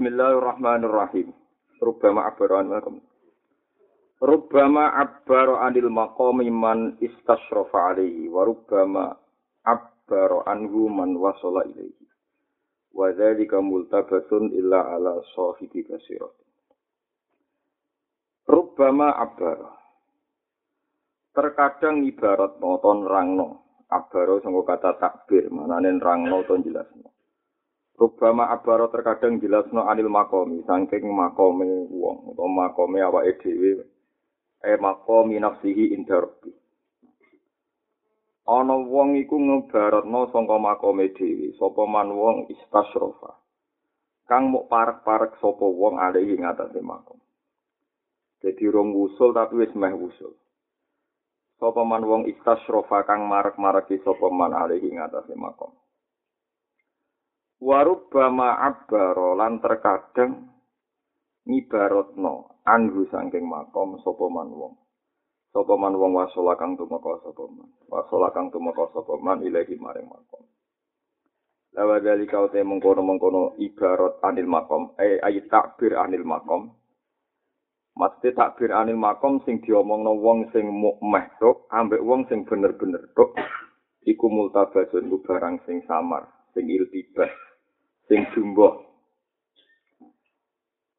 Bismillahirrahmanirrahim. Rubbama abbaran lakum. Rubbama abbara anil maqami man istasyrafa alaihi wa abbara anhu man wasala ilaihi. Wa dzalika multabasun illa ala sahibi basirat. Rubbama abbara. Terkadang ibarat noton rangno. Abbara sanggo kata takbir, manane rangno to jelasno. Rubama abaro terkadang jelasno anil makomi, saking makome wong, atau makome awake dhewe, e makomi nafsihi indarbi. Ana wong iku ngebaratno sangka makome dhewe, sapa man wong istasrofa. Kang muk parek-parek sapa wong alihi ngatasé makom. Dadi rong wusul tapi wis meh wusul. Sapa man wong istasrofa kang marek-mareki sapa man alihi ngatasé makom. Warubbama abbaro lan terkadang ngibarotno anhu saking makom sapa man wong. Sapa man wong wasola kang tumeka sapa man. Wasola kang tumeka sapa man ilahi maring makom. Lawa dari kau te mengkono-mengkono ibarat anil makom, eh ayat takbir anil makom. Mesti takbir anil makom sing diomongno wong sing mukmeh tok, ambek wong sing bener-bener tok. Iku multabasun barang sing samar, sing iltibas, sing jumbo.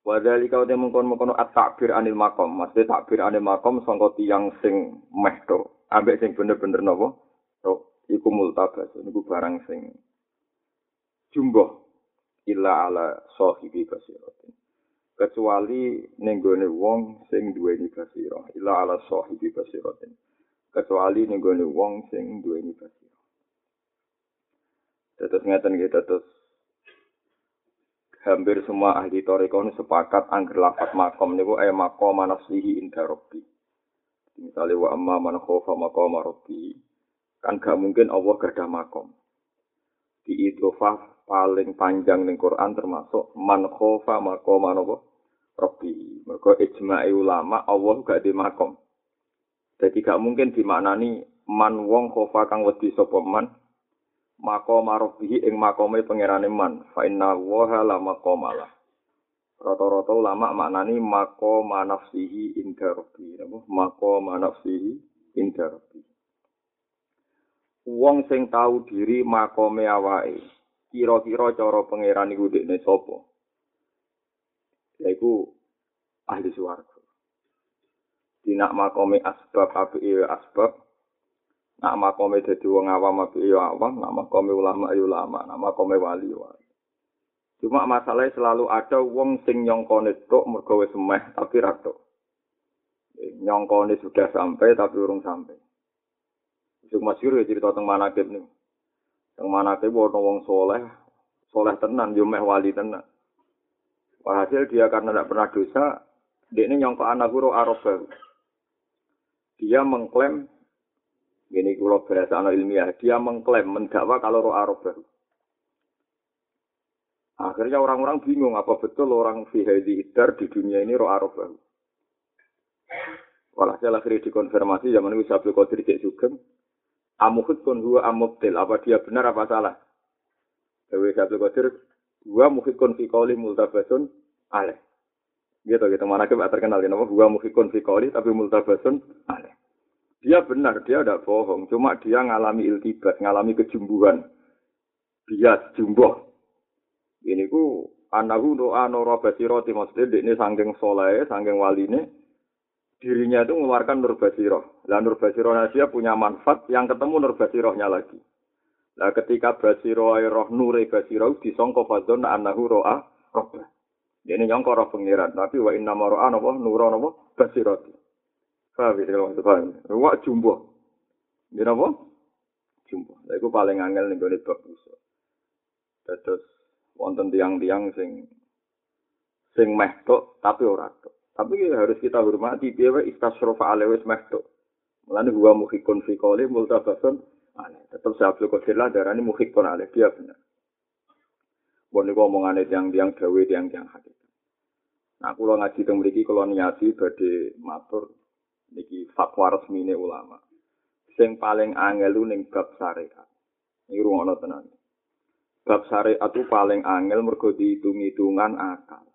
Wadali kau te mengkon-mengkono at takbir anil makom. Maksudnya takbir anil makom sangka tiang sing meh to. Ambek sing bener-bener nopo. To iku multabas. Iku barang sing jumbo. Illa ala sahibi basiratin. Kecuali nenggone wong sing duweni basira. Illa ala sahibi basiratin. Kecuali nenggone wong sing duweni basira. Terus ngeten kita terus hampir semua ahli toriko ini sepakat angger lafat makom niku eh makom manafsihi inda robbi. Misalnya wa amma man khofa makom robbi. Kan gak mungkin Allah gak ada makom. Di idofah paling panjang ning Quran termasuk man khofa makom apa? Robbi. Mereka ijma'i ulama Allah gak di makom. Jadi gak mungkin dimaknani man wong khofa kang wedi sapa man mako marobihi ing makome pangerane man. Fa inna waha la maqamala rata-rata ulama maknani mako manafsihi inda rabbi. Napa mako manafsihi inda rabbi. Wong sing tahu diri makome awake kira-kira cara pangeran iku dekne sapa? Yaiku ahli swarga. Dinak makome asbab api asbab Nak makome dadi wong awam apa ya awam, nak makome ulama ya ulama, nak makome wali wali. Cuma masalahnya selalu ada wong sing nyongkone tok mergo semeh tapi ra tok. Nyongkone sudah sampai tapi urung sampai. Itu masyhur ya cerita teng manakib nih. Teng manakib ono wong soleh, soleh tenan yo meh wali tenan. Walhasil dia karena tidak pernah dosa, dia ini nyongkok anak guru Arab Dia mengklaim ini kalau bahasa anak ilmiah, dia mengklaim, mendakwa kalau roh Arab baru. Akhirnya orang-orang bingung apa betul orang fihadi idar di dunia ini roh Arab baru. Walhasil akhirnya dikonfirmasi zaman itu Sabtu Qadir Cek Sugeng. Amuhud kun huwa amubtil. Apa dia benar apa salah? Dewi Sabtu Qadir. Huwa muhid kun fikoli multabasun aleh. Gitu, gitu. Mana kita terkenal. Nama huwa muhid kun fikoli tapi multabasun aleh. Dia benar, dia tidak bohong. Cuma dia ngalami iltibas, ngalami kejumbuhan. Bias, jumboh. Ini ku anahu doa noro basiro maksudnya ini sangking soleh, sangking wali ini. Dirinya itu mengeluarkan nur basiro. Lah nur basiro dia punya manfaat yang ketemu nur basirohnya lagi. Lah ketika basiro roh nure basiro disongko fadzon anahu roa. Ini nyongko roh pengiran. Tapi wa inna maro'a nopo nuro nopo basiroti. Paham ya, kalau itu paham. Wak jumbo. Ini apa? Jumbo. Nah, itu paling angel nih gue bab usul. Terus, wonten tiang-tiang sing sing meh tok, tapi ora tok. Tapi harus kita hormati dia istasrofa alewis meh tok. Mulane gua muhikun fi qoli multabasun aneh. Tetap saya Abdul Qadir lah darani muhikun aleh dia benar. Bon niku omongane tiang-tiang gawe tiang-tiang hakikat. Nah, kula ngaji teng mriki kula niati badhe matur niki fatwa resmine ulama. Sing paling angel ning bab syariat. Iki rungono tenan. bab syariat itu paling angel mergo dihitung-hitungan akal.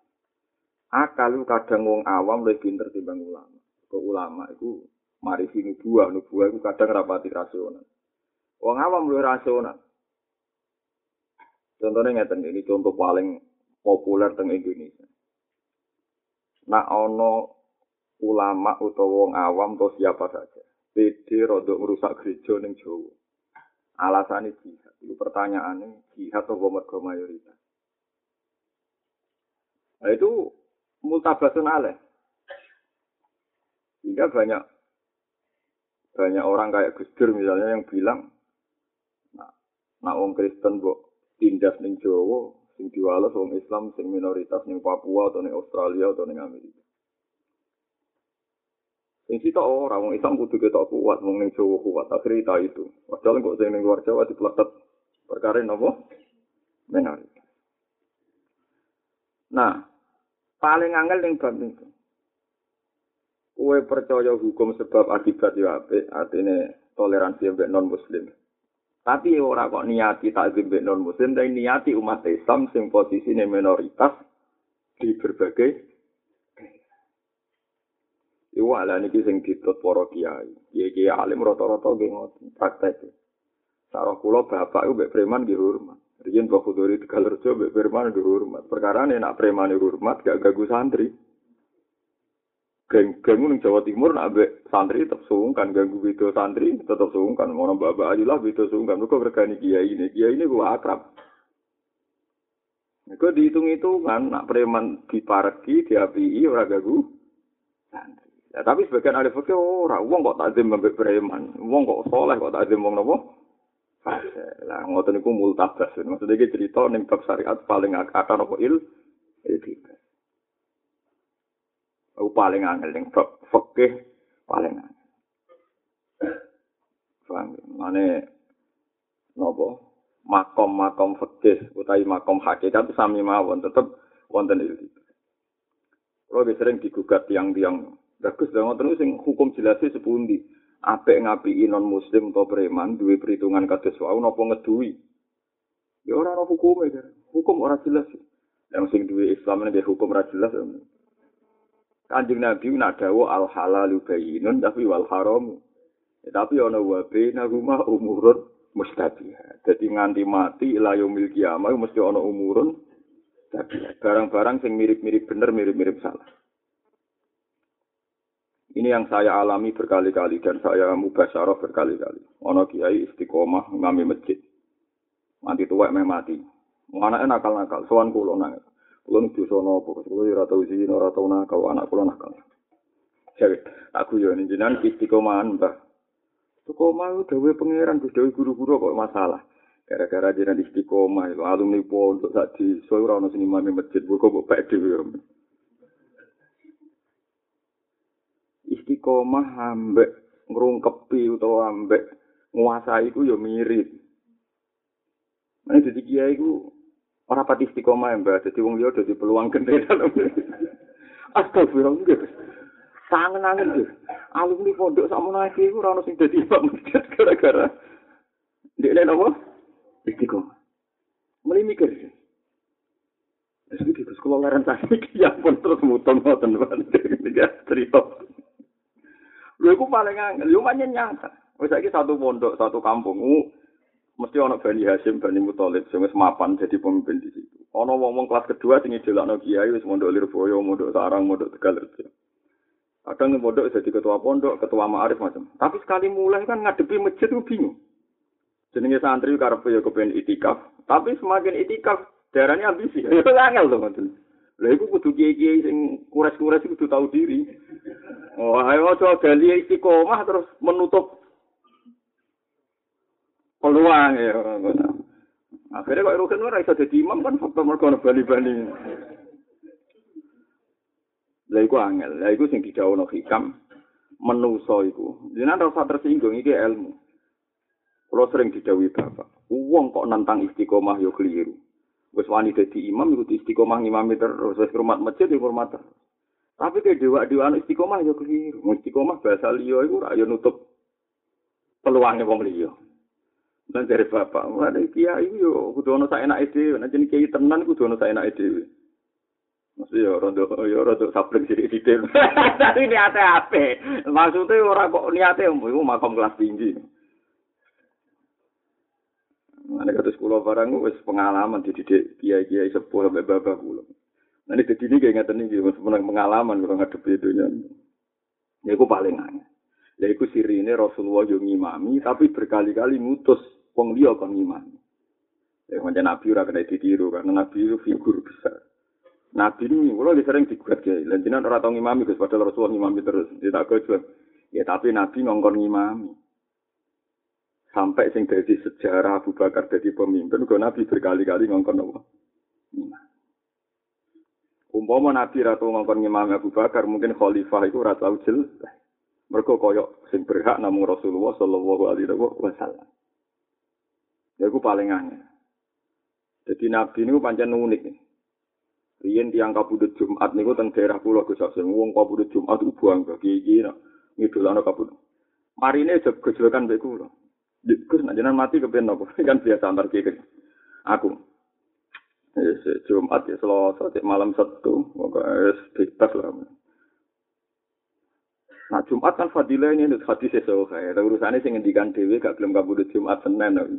Akal itu kadang wong awam lebih pinter timbang ulama. Kok ulama itu mari sini nubuah, nubuah itu kadang rapati rasional. Wong awam lebih rasional. Contohnya ngeten ini contoh paling populer teng Indonesia. Nak ono ulama utawa wong awam atau siapa saja. PD rodok merusak gereja ning Jawa. Alasannya jihad. Itu pertanyaannya jihad atau mergo mayoritas. Nah, itu multabasun alaih. Sehingga banyak banyak orang kayak Gus Dur misalnya yang bilang, nah, nah orang Kristen bu tindas ning Jawa, sing diwales orang Islam sing minoritas ning Papua atau ning Australia atau ning Amerika. Sing kita orang wong Islam kudu ketok kuat wong ning Jawa kuat akhirnya itu. Padahal kok sing ning luar Jawa dipletet perkara napa? Minoritas. Nah, paling angel ning bab itu. Kue percaya hukum sebab akibat ya apik, artinya toleransi mbek non muslim. Tapi ora kok niati takzim mbek non muslim, tapi niati umat Islam sing posisine minoritas di berbagai Iku ala niki sing ditut para kiai. Kiai alim rata-rata nggih ngoten praktek. Sarah kula bapak iku mbek preman nggih hormat. Riyen kok kuduri Tegalrejo mbek preman nggih hormat. Perkara nek preman hormat gak gagu santri. geng-geng ning Jawa Timur nak ambek santri tetep sungkan ganggu video santri tetep sungkan ono bapak aja lah video sungkan kok regani kiai ini kiai ini gua akrab Kau dihitung-hitungan, nak preman dipareki, diapi, ora gagu. Santri. Ya, tapi sebagian ahli fikih ora, wong kok takzim mbek preman, wong kok soleh kok takzim wong napa? Lah ngoten niku multabas. Maksudnya iki cerita ning bab syariat paling akar apa il? Etika. Aku paling angel ning fikih paling angel. Paham? Mane napa? Makom-makom fikih utawi makom hakikat sami mawon tetep wonten ilmu. Kalau sering digugat tiang-tiang bagus dan ngoten sing hukum jelasnya sepundi. Apik ngapi non muslim atau preman duwe perhitungan kados wau napa ngeduwi. Ya ora ana hukume, hukum ora jelas. Yang sing duwe Islam ini hukum ora jelas. Kanjeng Nabi nak dawa al halalu bayyinun tapi wal haram. Ya, tapi ana wa bainahuma umurun mustabihat. Jadi nganti mati ila yaumil mesti ana umurun tabihat. Barang-barang sing mirip-mirip bener mirip-mirip salah. Ini yang saya alami berkali-kali dan saya mubasyarah berkali-kali. Ono kiai istiqomah ngami masjid. Mati tua meh mati. Anaknya nakal-nakal, soan kulo nangis. Kulo nih dosa nopo, kulo ora tau izin, ora tau nakal, anak kulo nakal. Jadi, aku yo nih jenengan istiqomahan, Mbah. Istiqomah itu dewe pangeran, dewe guru-guru kok masalah. Gara-gara jenengan istiqomah, alumni pondok sak di soal ora ono sing imame masjid, kok kok bae dhewe. Istiqomah ambek ngrungkepi utawa ambek nguasai iku yo mirip. Nah, jadi kiai iku Ora pati istiqomah mbak, jadi wong liya dadi peluang gede dalam. Astagfirullah gitu. Sangen angen tuh. Alumni pondok sama naik itu orang sing dadi imam masjid gara-gara. Dia lain apa? Istiqomah. Mulai mikir. Terus gitu, sekolah leren tadi, ya pun terus muton muton banget. Tiga cerita. Lu aku paling angel, lumayan nyata. Misalnya satu pondok, satu kampung, mesti ana Bani Hasim, Bani Muthalib sing wis mapan jadi pemimpin di situ. Ana wong-wong kelas kedua sing idelakno kiai wis mondok Lirboyo, mondok Sarang, mondok Tegalrejo. Kadang mondok jadi ketua pondok, ketua ma'arif macam. Tapi sekali mulai kan ngadepi masjid itu bingung. Jenenge santri karepe ya kepen itikaf, tapi semakin itikaf darahnya ambisi. Ya angel to ngoten. Lha iku kudu kiai-kiai sing kures-kures kudu tahu diri. Oh, ayo aja gali istiqomah terus menutup peluang ya. Akhirnya kok Rukin ora iso dadi imam kan faktor mergo bali-bali. Lah iku angel, lah iku sing didhawuhno hikam menusa iku. Jenengan ora tersinggung iki ilmu. Kulo sering didhawuhi Bapak, wong kok nantang istiqomah yo keliru. Wis wani dadi imam iku istiqomah ngimami terus, wis hormat masjid yo hormat terus. Tapi ke dewa-dewa istiqomah yo keliru. Istiqomah bahasa liya iku ora yo nutup peluangnya wong liya. Lan dari bapak, mulai kiai yo kudu ono sak enake dhewe, nek jeneng kiai tenan kudu ono sak enake dhewe. Mesti yo rondo yo rondo sabreng sithik-sithik. Tapi niate ape? Maksudnya ora kok niate iku makom kelas tinggi. Ane sekolah barang wis pengalaman dididik kiai-kiai sepuh sampai bapak kula. Nanti jadi ini kayak ngeten iki sebenarnya pengalaman kalau ngadepi itu. Ya aku paling aneh. Ya iku sirine Rasulullah yo ngimami tapi berkali-kali ngutus wong liya kon ngimami. Ya macam Nabi ora kena ditiru karena Nabi itu figur besar. Nabi ini, kalau sering digugat ya, lanjutan orang tahu ngimami, Gus, padahal Rasulullah ngimami terus, tidak kejual. Ya tapi Nabi ngongkon ngimami. Sampai sing dari sejarah Abu Bakar jadi pemimpin, kok Nabi berkali-kali ngongkon apa? Umpama Nabi ratu ngongkon ngimami Abu Bakar, mungkin khalifah itu ratu ujil. Mereka koyok sing berhak namun Rasulullah Shallallahu Alaihi Wasallam. Ya, itu paling aneh. Jadi Nabi ini pancen unik. Riyen tiang kabudut Jumat niku teng daerah pulau Gus Hasim. Wong kabudut Jumat ku buang bagi iki nak ngidolano kabudut. Marine gejolokan mbek kula. Gus jenengan mati kepen napa? kan biasa antar kiri. Aku. Yes, Jumat ya Selasa malam moga es bebas lah. Nah Jumat kan fadilah ini untuk hadis sesuatu kayak. Urusannya sing ngendikan dewi gak gelem kabudut Jumat Senin.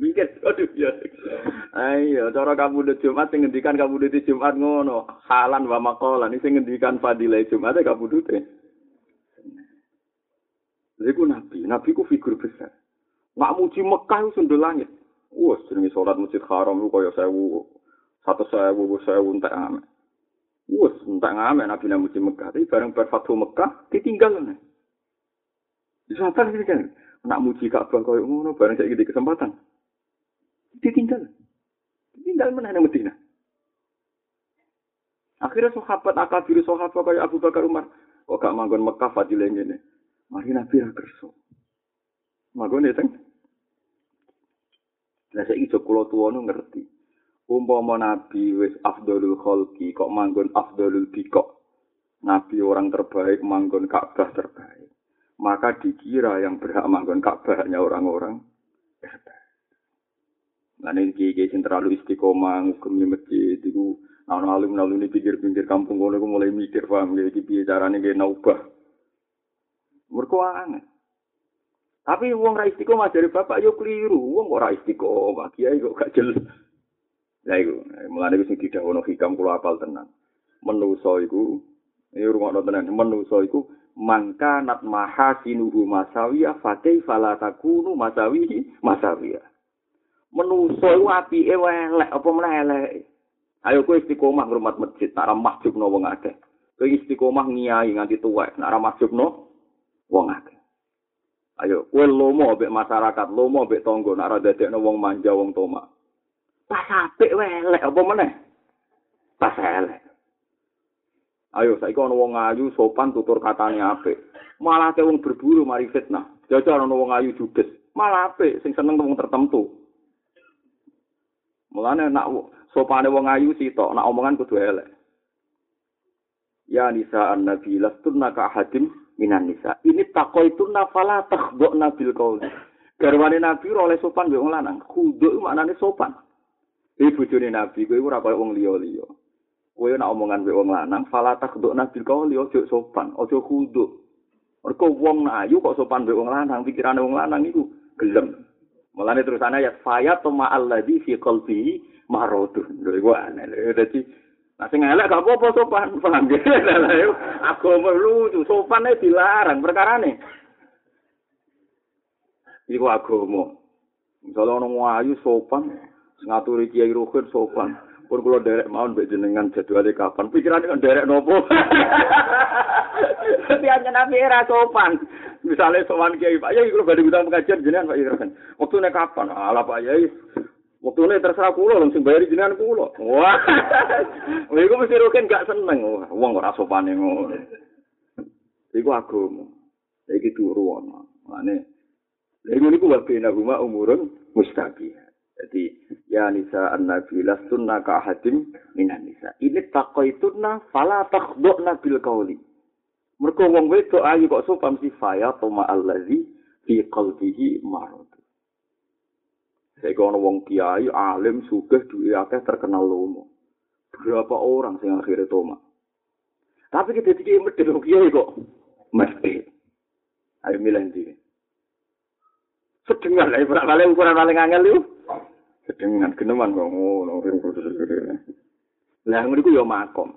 Mikir, aduh ya. Ayo, cara udah Jumat, sing ngendikan udah Jumat ngono. Halan wa makolan, ini sing ngendikan fadilah Jumat, udah deh. Iku nabi, nabi ku figur besar. Nggak muji Mekah itu sundul langit. Wah, sering sholat masjid haram itu kaya sewu, satu sewu, sewu entek ame. Wah, entek ame nabi nak muji Mekah. Tapi bareng berfatu Mekah, ditinggal nih. Disapa sih kan? Nak muji Ka'bah kaya ngono, bareng saya gitu kesempatan. Ditinggal. Tinggal mana yang Medina. Akhirnya sahabat akabir sahabat kayak Abu Bakar Umar. Kok gak manggon Mekah fadilah ini. Mari Nabi ra kerso. Ya, Teng. Lah saiki iso kula tuwa ngerti. Umpama Nabi wis afdalul khalqi kok manggon afdalul bikok. Nabi orang terbaik manggon Ka'bah terbaik. Maka dikira yang berhak manggon Ka'bah hanya orang-orang. Nah ini kiai sing terlalu istiqomah ngugemi masjid itu nah alim nalu ini pinggir-pinggir kampung kono aku mulai mikir paham ya iki piye carane kayak naubah. Mergo aneh. Tapi wong ra istiqomah dari bapak yo keliru. Wong kok ra istiqomah, kiai kok gak jelas. Lah iku, mulane wis didhawuhno hikam kula apal tenan. Menusa iku ini rumah tenan, menusa iku mangka nat mahasinuhu masawiyah fakih falatakunu masawihi masawiyah. menusa iku apike elek apa meneh elek. Ayo kowe istiqomah ngrumat masjid, tak ra mahjubno wong akeh. Kowe istiqomah ngiyai nganti tuwek, nak ra mahjubno wong akeh. Ayo, kowe lomo mbek masyarakat, lomo mbek tangga, nak ra dadekno wong manja wong toma. Pas apik wae elek apa meneh? Pas elek. Ayo, saiki ana wong ayu sopan tutur katane apik. Malah te wong berburu mari fitnah. Jajal ana wong ayu judes. Malah apik sing seneng wong tertentu. Mulane nak sopane wong ayu sitok, nak omongan kudu elek. Ya nisa an-nabi lastunna ka ahadim minan nisa. Ini takoitunna fala takhdhna bil qauli. Garwane nabi oleh sopan mbek wong lanang. Khuduk maknane sopan. Iki bojone nabi kowe ora kaya wong liya-liya. Kowe nak omongan mbek wong lanang fala takhdhna bil qauli ojo sopan, ojo khuduk. Mergo wong ayu kok sopan mbek wong lanang, pikirane wong lanang iku gelem. Mulane terusane ayat faya tuma alladzi fi qalbi maradun. Lho iku aneh. Dadi Nah, sing elek gak apa-apa sopan, paham ya? Agama lucu, sopannya dilarang, perkara nih. Iku agama. Misalnya orang wayu sopan, ngaturi kiai rukin sopan. Pun kalau derek mau mbak jenengan jadwalnya kapan, pikirannya kan derek nopo. Hanya nabi era sopan. Misalnya sopan kiai, Pak Yai, kalau badai utang pengajian, jenengan Pak Yai. Waktu kapan? Alah Pak Yai, Waktu ini terserah kulo, langsung bayar jenengan kulo. Wah, wah, itu mesti rukin gak seneng. Wah, uang ora sopan ngono. Iku agama. Iki turu ana. Mane lha ngene iku wae bena rumah umurun mustaqi. Jadi ya nisa an-nabi lastunna ka hadim minan nisa. Ini taqaituna fala takhdhna bil qauli. Mergo wong wedok ayu kok sopan si faya toma allazi fi qalbihi marad. Saya kono wong kiai alim sugih duwe akeh terkenal lomo. Berapa orang sing akhirnya tomat. Tapi kita tiga medit wong kiai kok mesti. Ayo milih ndi. Sedengan lah, berak kali ukuran paling angel itu. Sedengan, geneman kok ngono. Lah ngono iku ya makom.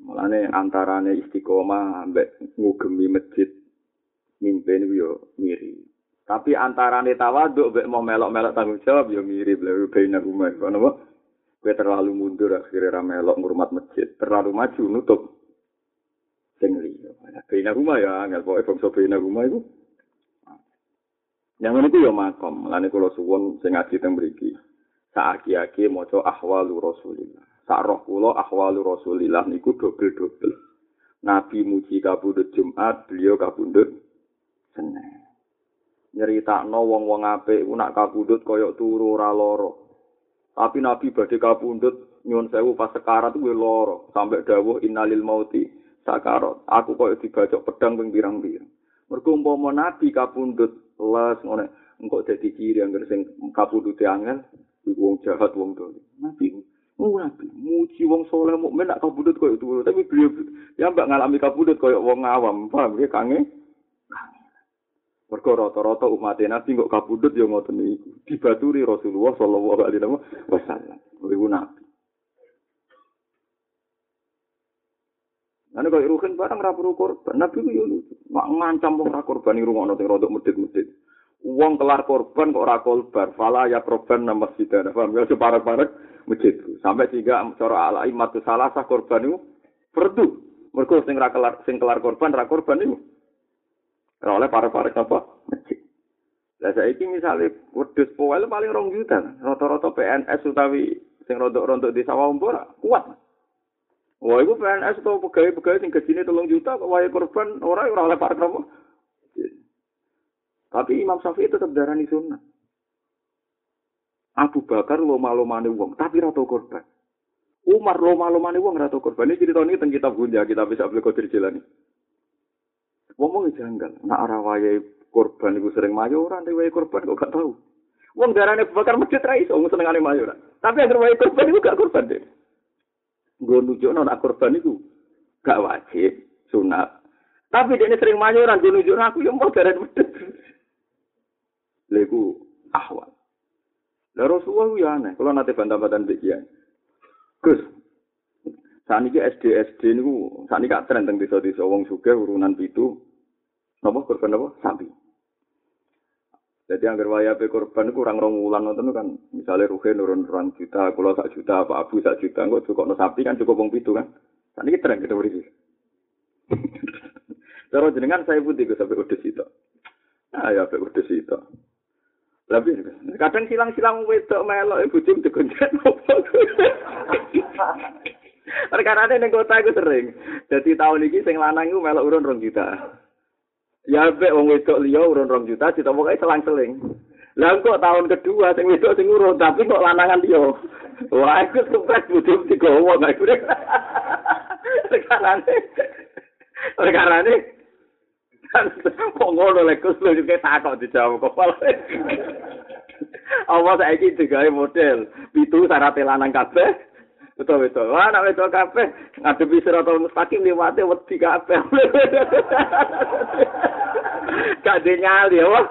Mulane antarane istiqomah ambek ngugemi masjid mimpi niku yo mirip. Tapi antarane tawaduk mbek mau melok-melok tanggung jawab yo mirip lha bena rumah kono apa? Kowe terlalu mundur akhirnya ra melok ngurmat masjid, terlalu maju nutup sing liya. Bena rumah ya angel pokoke bangsa bena rumah iku. Yang ini yo makom, mulane kula suwun sing ngaji teng mriki. Saaki-aki maca ahwalu Rasulillah. Sak roh kula ahwalu Rasulillah niku dobel-dobel. Nabi muji kabudut Jumat, beliau kabudut Senin. Nyeritakno wong-wong apik ku nak kabudut kaya turu ora lara. Tapi Nabi badhe kabudut nyuwun sewu pas sekarat kuwi lara, sampai dawuh innalil mauti sakarat. Aku kaya dibacok pedang ping pirang-pirang. Mergo umpama Nabi kabudut les ngene engko dadi ciri anggere sing kabudute angel iku wong jahat wong dolim. Nabi Oh, nabi, muji wong soleh mukmin nak kabudut koyo itu, tapi beliau ya mbak ngalami kabudut koyo wong awam, paham ya kange? Mergo rata-rata umat Nabi kok kabudut ya ngoten niku. Dibaturi Rasulullah sallallahu alaihi wasallam. Iku nabi. Ane kok ruhin barang ra perlu korban. Nabi ku yo mak ngancam ra korban ning rungokno sing rodok medit-medit. Wong kelar korban kok ora korban, fala ya korban nang masjid. Paham ya separek-parek masjid. Sampai sehingga cara ala imatu salah sah korban itu perdu. Mergo sing ra kelar sing kelar korban ra korban itu. Oleh parek-parek apa? Masjid. Lah saiki misale wedhus poel paling rong juta. Rata-rata PNS utawi sing rodok-rodok di sawah umpur kuat. Wah, itu PNS atau pegawai-pegawai yang gajine tolong juta, wahai korban, orang yang oleh parek apa? Tapi Imam Syafi'i tetap darani sunnah. Abu Bakar loma-lomane wong, tapi rata korban. Umar loma-lomane wong rata korban. Ini cerita ini tentang kitab Gunja, kita bisa beli kodir jalan ini. Wong janggal, nak arah wayai korban itu sering mayoran, tapi wayai korban kok gak tahu. Wong darane Bakar masjid ra iso, wong senengane mayoran. Tapi yang wayai korban itu gak korban deh. Gue nunjukno nak korban itu gak wajib, sunat. Tapi dia sering mayoran, dia nunjukno aku yang mau darah medit. Leku ahwal. Lah Rasulullah ya aneh, kalau nanti bantah-bantahan bikian. Gus, saat ini SD SD niku saat ini tren tentang desa-desa wong suge urunan pitu, nopo korban nopo sapi. Jadi yang waya pe korban kurang rong nonton kan, misalnya ruhe nurun rong juta, kalau sak juta, apa abu sak juta, kok cukup no sapi kan cukup wong pitu kan. Saat ini tren kita beri. Terus jenengan saya putih ke sampai udah situ. Ah ya sampai udah situ. Tapi kadang silang-silang wedok melok ibu jum digonjet Perkara ini kota itu sering. Jadi tahun ini sing lanang itu melok urun rong juta. Ya be wong wedok liya urun rong juta, kita pokoke selang-seling. Lah kok tahun kedua sing wedok sing urun tapi kok lanangan liya. Wah, iku sukses butuh digowo gak iku. Perkara ini. Perkara ini. Kok ngono lek kus lho kok takok dijawab kok. Apa saiki digawe model pitu syarat lanang kabeh. Betul betul. Wah, nak betul kabeh ngadepi siratal mustaqim liwate wedi kabeh. Gak nyali ya, wah.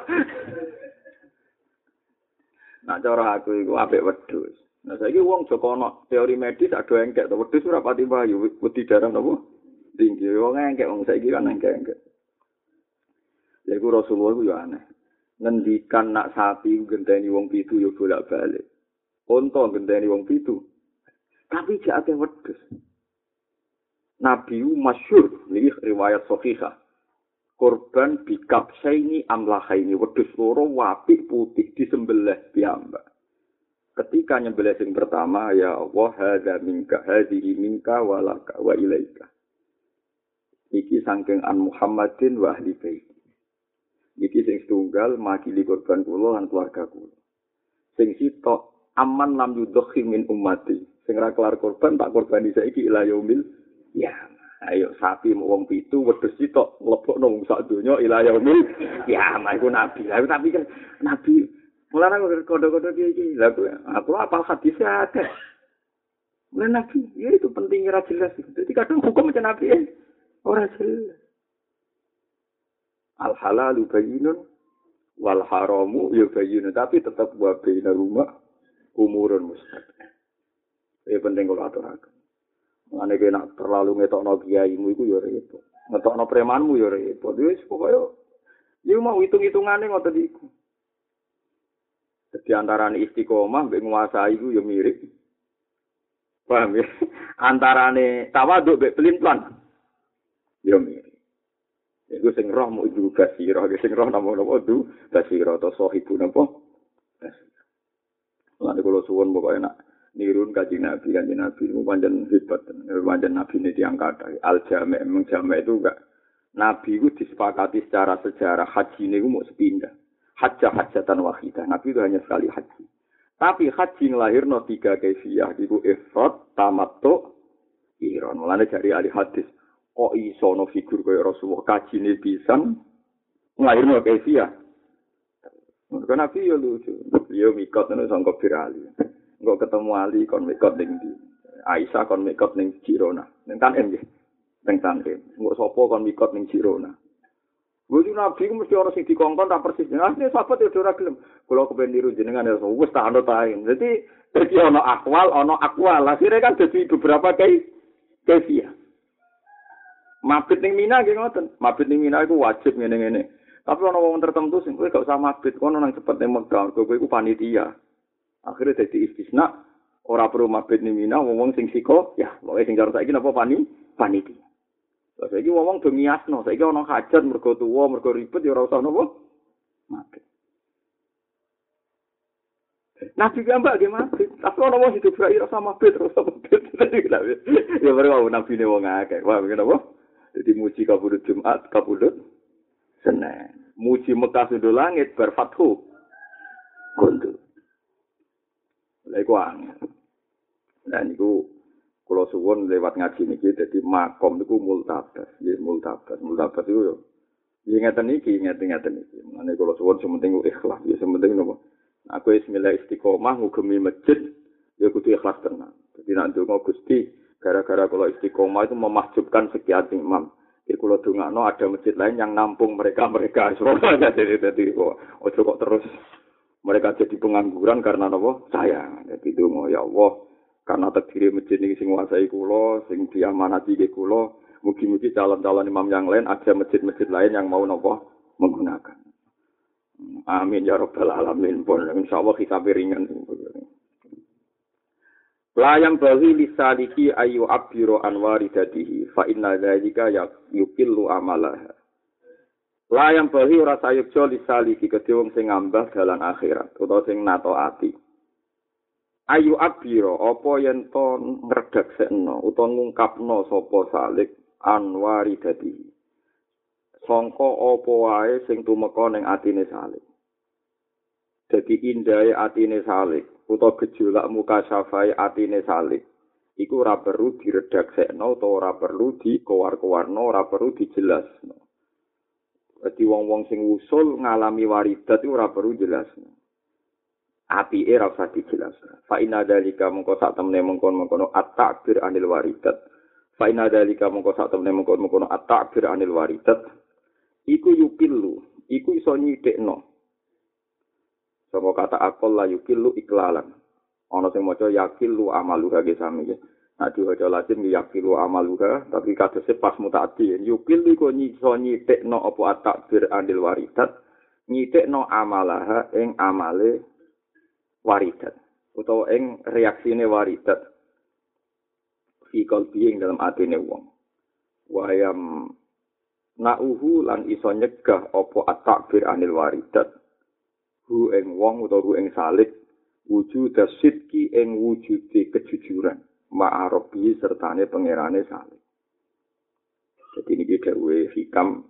Nah, cara aku iku apik wedhus. Nah, saiki wong Joko ono teori medis ada engkek to wedhus ora pati bayu, wedi darah napa? Tinggi wong engkek wong saiki kan engkek-engkek. Lha iku Rasulullah ku yo aneh. Ngendikan nak sapi genteni wong pitu yo bolak-balik. Unta genteni wong pitu. Tapi jak akeh wedhus. Nabi masyhur iki riwayat sahihah. Korban bikap saini amlahaini wedhus loro wapi putih disembelih piyambak. Ketika nyembelih sing pertama ya Allah hadza minka hadhihi minka walaka wa ilaika. Iki sangking an Muhammadin wa ahli bait. Iki sing setunggal makili korban kula lan keluarga kula. Sing sitok aman lam yudhhi min. Sing kelar korban tak korban iki ila yaumil ya. Ayo sapi mau wong pitu wedhus sitok mlebokno wong sak donya ila yaumil kiamat iku nabi. Lah tapi kan nabi mulane kode-kode iki Lah aku apa hadis ada. Mulai nabi, ya itu pentingnya ra jelas. Jadi kadang hukum macam nabi ya, orang jelas. Al halalu bayinun wal haramu ya bayinun tapi tetap wa baina rumah umurun mustaqim. Ya penting kalau aturaken. Mane kena terlalu ngetokno kiaimu iku ya repot. Ngetokno premanmu ya repot. Wis pokoke ya mau hitung-hitungane ngoten iku. Jadi antara istiqomah nguasai iku ya mirip. Paham ya? Antarane tawaduk mbek pelin-pelan. Ya mirip. Iku sing roh mau ibu basiro, sing roh namo namo du basiro atau sohibu napa? Lalu kalau suwon pokoknya nak nirun kaji nabi kaji nabi. Itu panjang hebat panjang nabi ini diangkat. Al jame emang jame itu enggak. Nabi itu disepakati secara sejarah. Haji ini mau sepindah. Hajah hajatan wahidah. Nabi itu hanya sekali haji. Tapi haji ngelahir no tiga kefiah itu ifrat tamato iron mulanya dari ahli hadis kok iso no figur kaya rasulullah? Kaji ini bisa ngelahir no kefiah Mereka nabi ya lucu, dia mikot nih sangkop virali. Enggak ketemu Ali kon mikot ning di Aisyah kon mikot ning Cirona. Ning kan nggih. Ning Tanrim. Enggak sapa kon mikot ning Cirona. Gue nabi ku mesti orang sing dikongkon tak persis. Nah, ini sahabat ya ora gelem. Kalau kepen niru jenengan ya wis tak anut ae. Dadi dadi ana akwal, ana akwal. Akhirnya kan dadi beberapa kai kesia. Mabit ning Mina nggih ngoten. Mabit ning Mina iku wajib ngene-ngene. Tapi ana wong tertentu sing kowe gak usah mabit, kono nang cepet ning Mekah, kowe iku panitia. Akhirnya jadi istisna, ora perlu mabit ning Mina, wong sing siko, ya, pokoke sing karo saiki napa pani? Panitia. Lah saiki wong do miasno, saiki ana hajat mergo tuwa, mergo ribet ya ora usah napa? Mabit. Nabi gambak ge mabit. Tapi ana wong hidup ra ora sama mabit, ora usah mabit. Ya baru nabi ne wong akeh. Wah, kenapa? Jadi muji kabulut Jumat, kabulut Senin. Muji Mekah sudah langit berfathu. Kuntu. Lha iku angel. Nah niku kula suwun lewat ngaji niki dadi makom niku multabas, nggih multabas. Multabas iku yo Ya ngeten iki, ngeten ngeten iki. Mane kula suwun sementing ikhlas, ya sementing nopo. Aku wis milih istiqomah ngugemi masjid, ya kudu ikhlas tenan. Dadi nek ndonga Gusti, gara-gara kula istiqomah itu memahjubkan sekian imam. Di kulo dungakno ada masjid lain yang nampung mereka-mereka. Jadi jadi kok ojo kok terus mereka jadi pengangguran karena nopo saya. Jadi dongo ya Allah karena terdiri masjid ini sing nguasai kulo, sing diamanati ke kulo. Mugi-mugi calon-calon imam yang lain ada masjid-masjid lain yang mau nopo menggunakan. Amin ya robbal alamin. Pun insya Allah kita ringan. Layam bahi lisaliki ayu abiro anwari dadihi fa inna dzalika yukillu amalah. Layam bahi ora sayukjo lisaliki kedhe wong sing ngambah dalan akhirat utawa sing nato ati. Ayu abiro apa yen to ngredaksekno utawa ngungkapno sapa salik anwari dadihi. Sangka apa wae sing tumeka ning atine salik. Dadi indahe atine salik utawa gejolak muka syafai atine salib iku ora perlu diredaksekno utawa ora perlu dikowar-kowarno ora perlu dijelasno Dadi wong-wong sing usul ngalami waridat ora perlu jelasno. Api era usah dijelasno. Fa inna dalika mengko sak temne mengkon-mengkono at-ta'bir anil waridat. Fa inna dalika mengko sak temne mengkon-mengkono at-ta'bir anil waridat. Iku yupillu iku iso nyidekno Sapa kata akol la yukilu iklalan. Ana sing maca yakilu amaluha ge sami ya. Nah diwaca Latin yakilu amaluha tapi kadose pas mutaati. Yukilu iku nyiso nyitekno apa atakbir andil waridat. Nyitekno amalaha ing amale waridat. Utawa ing reaksine waridat. Fi kalbi ing dalam atine wong. Wayam na'uhu lan iso nyegah apa atakbir anil waridat. hu ing wong utawa hu ing salik wujud sidki ing wujude kejujuran ma'arobi sertane pangerane salik jadi ini dhewe hikam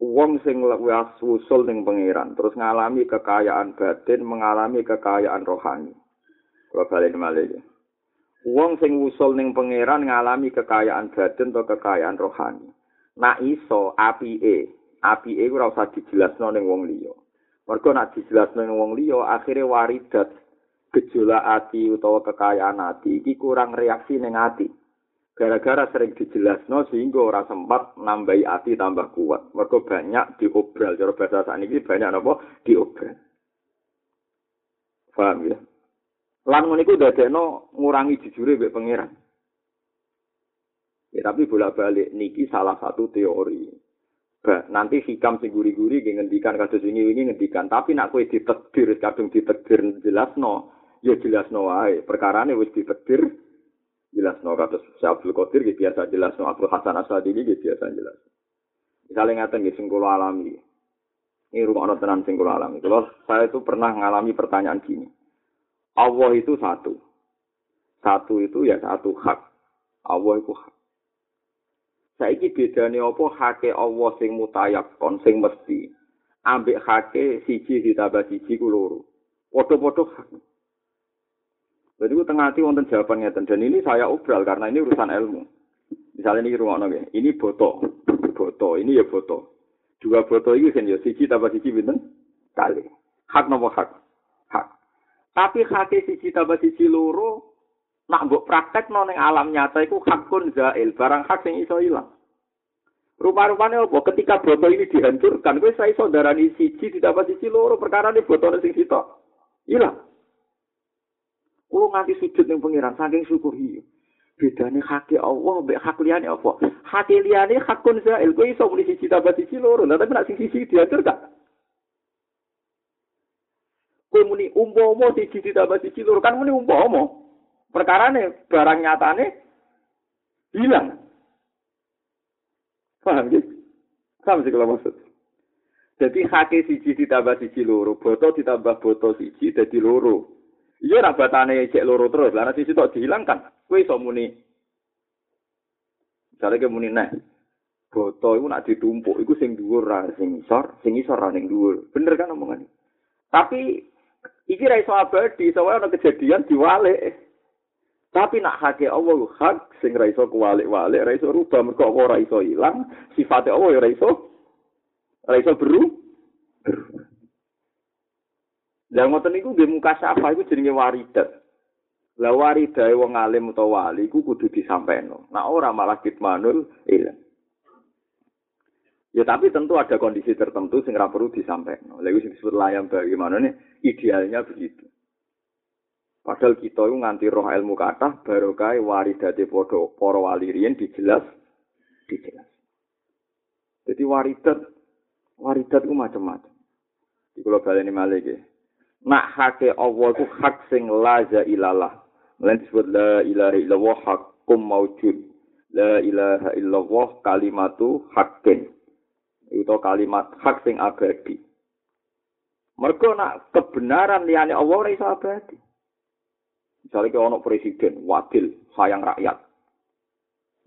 wong sing wis usul ning pangeran terus ngalami kekayaan batin mengalami kekayaan rohani kalau balik malih Wong sing wusul ning pangeran ngalami kekayaan badan atau kekayaan rohani. Nak iso apike, apike ora usah dijelasno ning wong liya. Mergo nak dijelasno ning wong liya akhire waridat gejolak ati utawa kekayaan ati iki kurang reaksi ning ati. Gara-gara sering dijelasno sehingga ora sempat nambahi ati tambah kuat. Mergo banyak diobral cara bahasa sakniki banyak napa diobral. Paham ya? Lan ngono iku dadekno ngurangi jujure mbek pangeran. Ya tapi bolak-balik niki salah satu teori. Bah, nanti hikam sing guri-guri ngendikan kados wingi wingi ngendikan, tapi nak kowe ditekdir kadung ditekdir jelasno, ya jelasno wae. Perkarane wis ditekdir jelasno kados Abdul Qadir gitu biasa jelasno Abdul Hasan Asadili gitu biasa jelas. Misalnya ngaten nggih sing alami. Ini rumah tenan sing kula alami. Kalau saya itu pernah mengalami pertanyaan gini. Allah itu satu. Satu itu ya satu hak. Allah itu hak. Saiki bedane apa hake Allah sing mutayakon sing mesti. Ambek hake siji ditambah siji ku loro. Padha-padha hak. Jadi ku tengah hati wonten jawaban ngeten dan ini saya obral karena ini urusan ilmu. Misalnya ini rumah nongke, ini boto, boto, ini ya boto. Dua boto ini kan ya siji tambah siji binten kali. Hak nopo hak, hak. Tapi hake siji tambah siji loro, nak mbok praktek no ning alam nyata iku hakun zail, barang hak sing iso ilang. Rupa-rupane apa? Ketika botol ini dihancurkan, kowe saya iso darani siji ditambah siji loro perkara ini botol sing sitok. Ilang. Kulo nganti sujud ning pangeran saking syukur iki. Bedane hake Allah mbek hak liyane apa? Hake liyane hakun zail, kowe iso muni siji tambah siji loro, tapi nak sing siji dihancur gak? Kowe muni umpama siji ditambah siji loro kan muni umpama. Perkarane barang nyatane hilang. Paham gitu? Paham sih kalau maksud. Jadi hake siji ditambah siji loro, boto ditambah boto siji jadi loro. Iya nak batane cek loro terus, lah siji tok dihilangkan. Kowe iso muni. Misalnya ke muni nah, boto itu nak ditumpuk, itu sing dhuwur ra sing isor, sing isor ra ning dhuwur. Bener kan omongan Tapi Iki ra iso abadi, soalnya ana kejadian diwalik. Tapi nak hake Allah hak sing ra iso kuwalik-walik, ra iso rubah mergo ora iso ilang, sifate Allah ya ra iso ra iso beru. Lah ngoten niku nggih muka syafa iku jenenge waridat. Lah waridae wong alim utawa wali iku kudu disampaino. Nah ora malah kitmanul ilang. Ya tapi tentu ada kondisi tertentu sing ora perlu disampaikan. Lha sing disebut layam bagaimana nih idealnya begitu. Padahal kita itu nganti roh ilmu kata barokah waridate podo para wali dijelas dijelas. Jadi waridat waridat itu macam-macam. Di kula baleni malih. Nak hake Allah itu hak sing laza ilalah. Lain disebut la ilaha illallah hakum maujud. La ilaha illallah kalimatu hakin. itu kalimat hak sing abadi. Mergo nak kebenaran liyane Allah ora iso abadi. Misalnya ke ono presiden, wakil, sayang rakyat.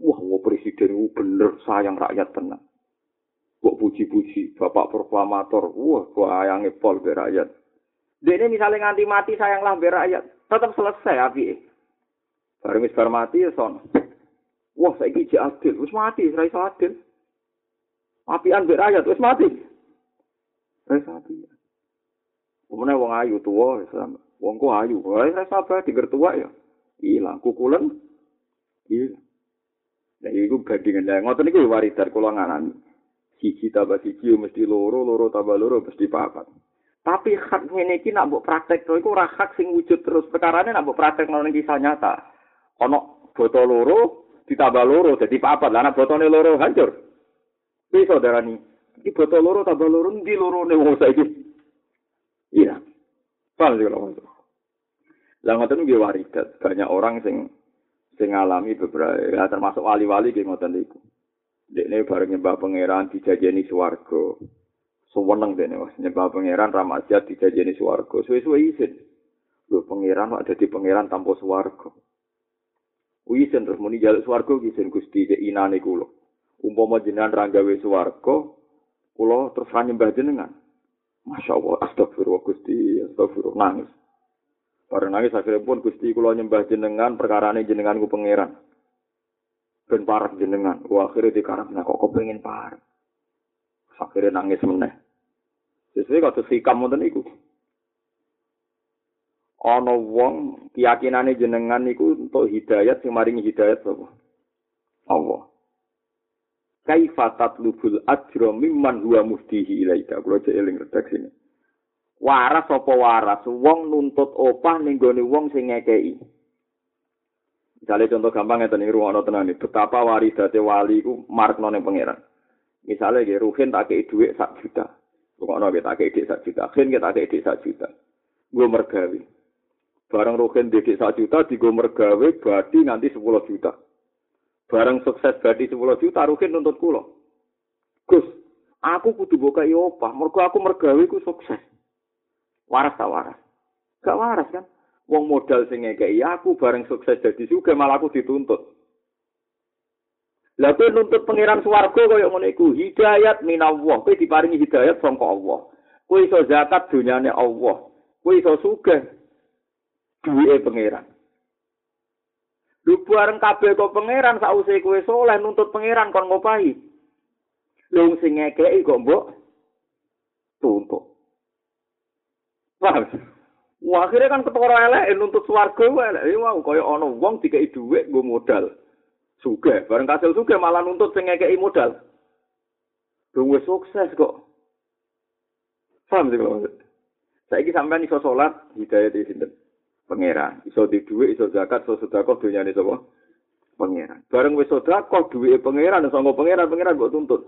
Wah, wah presiden itu bener sayang rakyat tenang. Kok puji-puji, bapak proklamator, wah, sayangnya pol be rakyat. Dia misalnya nganti mati sayanglah be rakyat, tetap selesai api. Bareng wis mati ya son. Wah, saya iki adil, wis mati, ora iso adil. apian mbek wis mati. Wis mati. Umune wong ayu tuwa. Wong ku ayu, wis sabar diger tuwa ya. Ilang kukulen. Iya. Nah, iku bandingan lah. Ngoten iku waridar kula nganani. Siji tambah siji mesti loro, loro tambah loro mesti papat. Tapi hak ngene iki nak mbok praktek to iku ora hak sing wujud terus. Perkarane nak mbok praktek nang kisah nyata. Ono botol loro ditambah loro dadi papat. Lah botone loro hancur. Bisa darani. Iki botol loro tambah loro ndi loro ne wong saiki. Iya. Paham sih kalau. Lah ngoten nggih waridat. Banyak orang sing sing ngalami beberapa ya, termasuk wali-wali nggih ngoten niku. Dekne bareng nyembah pangeran dijajeni swarga. Suweneng dene wis nyembah pangeran ramajat dijajeni swarga. Suwe-suwe isin. Lho pangeran kok dadi pangeran tanpa swarga. Wisen terus muni jaluk swarga isin Gusti inane kula. umpama jenengan ra gawe swarga kula terus ra nyembah jenengan Masya Allah, astagfirullah Gusti, astagfirullah nangis. Bareng nangis akhirnya pun Gusti kula nyembah jenengan perkarane jenengan ku pangeran. Ben parek jenengan. Wah akhirnya dikarepna kok kepengin parek. Akhirnya nangis meneh. Sesuai kata sikam wonten iku. Ana wong keyakinane jenengan niku untuk hidayat sing maringi hidayat sapa? Allah. Kaifa tatlubul ajra mimman huwa muftihi ilaika. Kula cek eling ini. waras apa waras wong nuntut opah ning gone wong sing ngekeki Misalnya contoh gampang ya tadi ruang tenan betapa waridate wali ku markno ning pangeran. Misalnya ge Ruhin tak kei duit sak juta. Ruang ge tak kei duit sak juta. Ruhin tak kei duit sak juta. Gue mergawe. Barang Ruhin didik sak juta di gue mergawe berarti nanti 10 juta. Barang sukses berarti 10 juta Ruhin nuntut kulo. Gus, aku kudu buka opah. Mergo aku mergawe ku sukses. waras tak waras? Gak waras kan? Wong modal sing ngekei aku bareng sukses jadi juga malah aku dituntut. Lah kowe nuntut pangeran swarga kaya ngene iku, hidayat minallah. Kowe diparingi hidayat saka Allah. Kowe iso zakat dunyane Allah. Kowe iso sugih duwe pangeran. Lu bareng kabeh kok pangeran sause kowe soleh nuntut pangeran kon ngopahi. Lu sing ngekei kok mbok tuntut. Paham? Wah, akhirnya kan ketara elek nuntut swarga elek. Ya mau kaya ana wong dikei dhuwit nggo modal. Suge, bareng kasil suge malah nuntut sing ngekei modal. Dung wis sukses kok. Paham sih kalau Saiki sampean iso salat hidayah di sinten? Pangeran. Iso di dhuwit, iso zakat, iso sedekah dunyane sapa? Pangeran. Bareng wis sedekah dhuwite pangeran, sanggo pangeran, pangeran kok tuntut.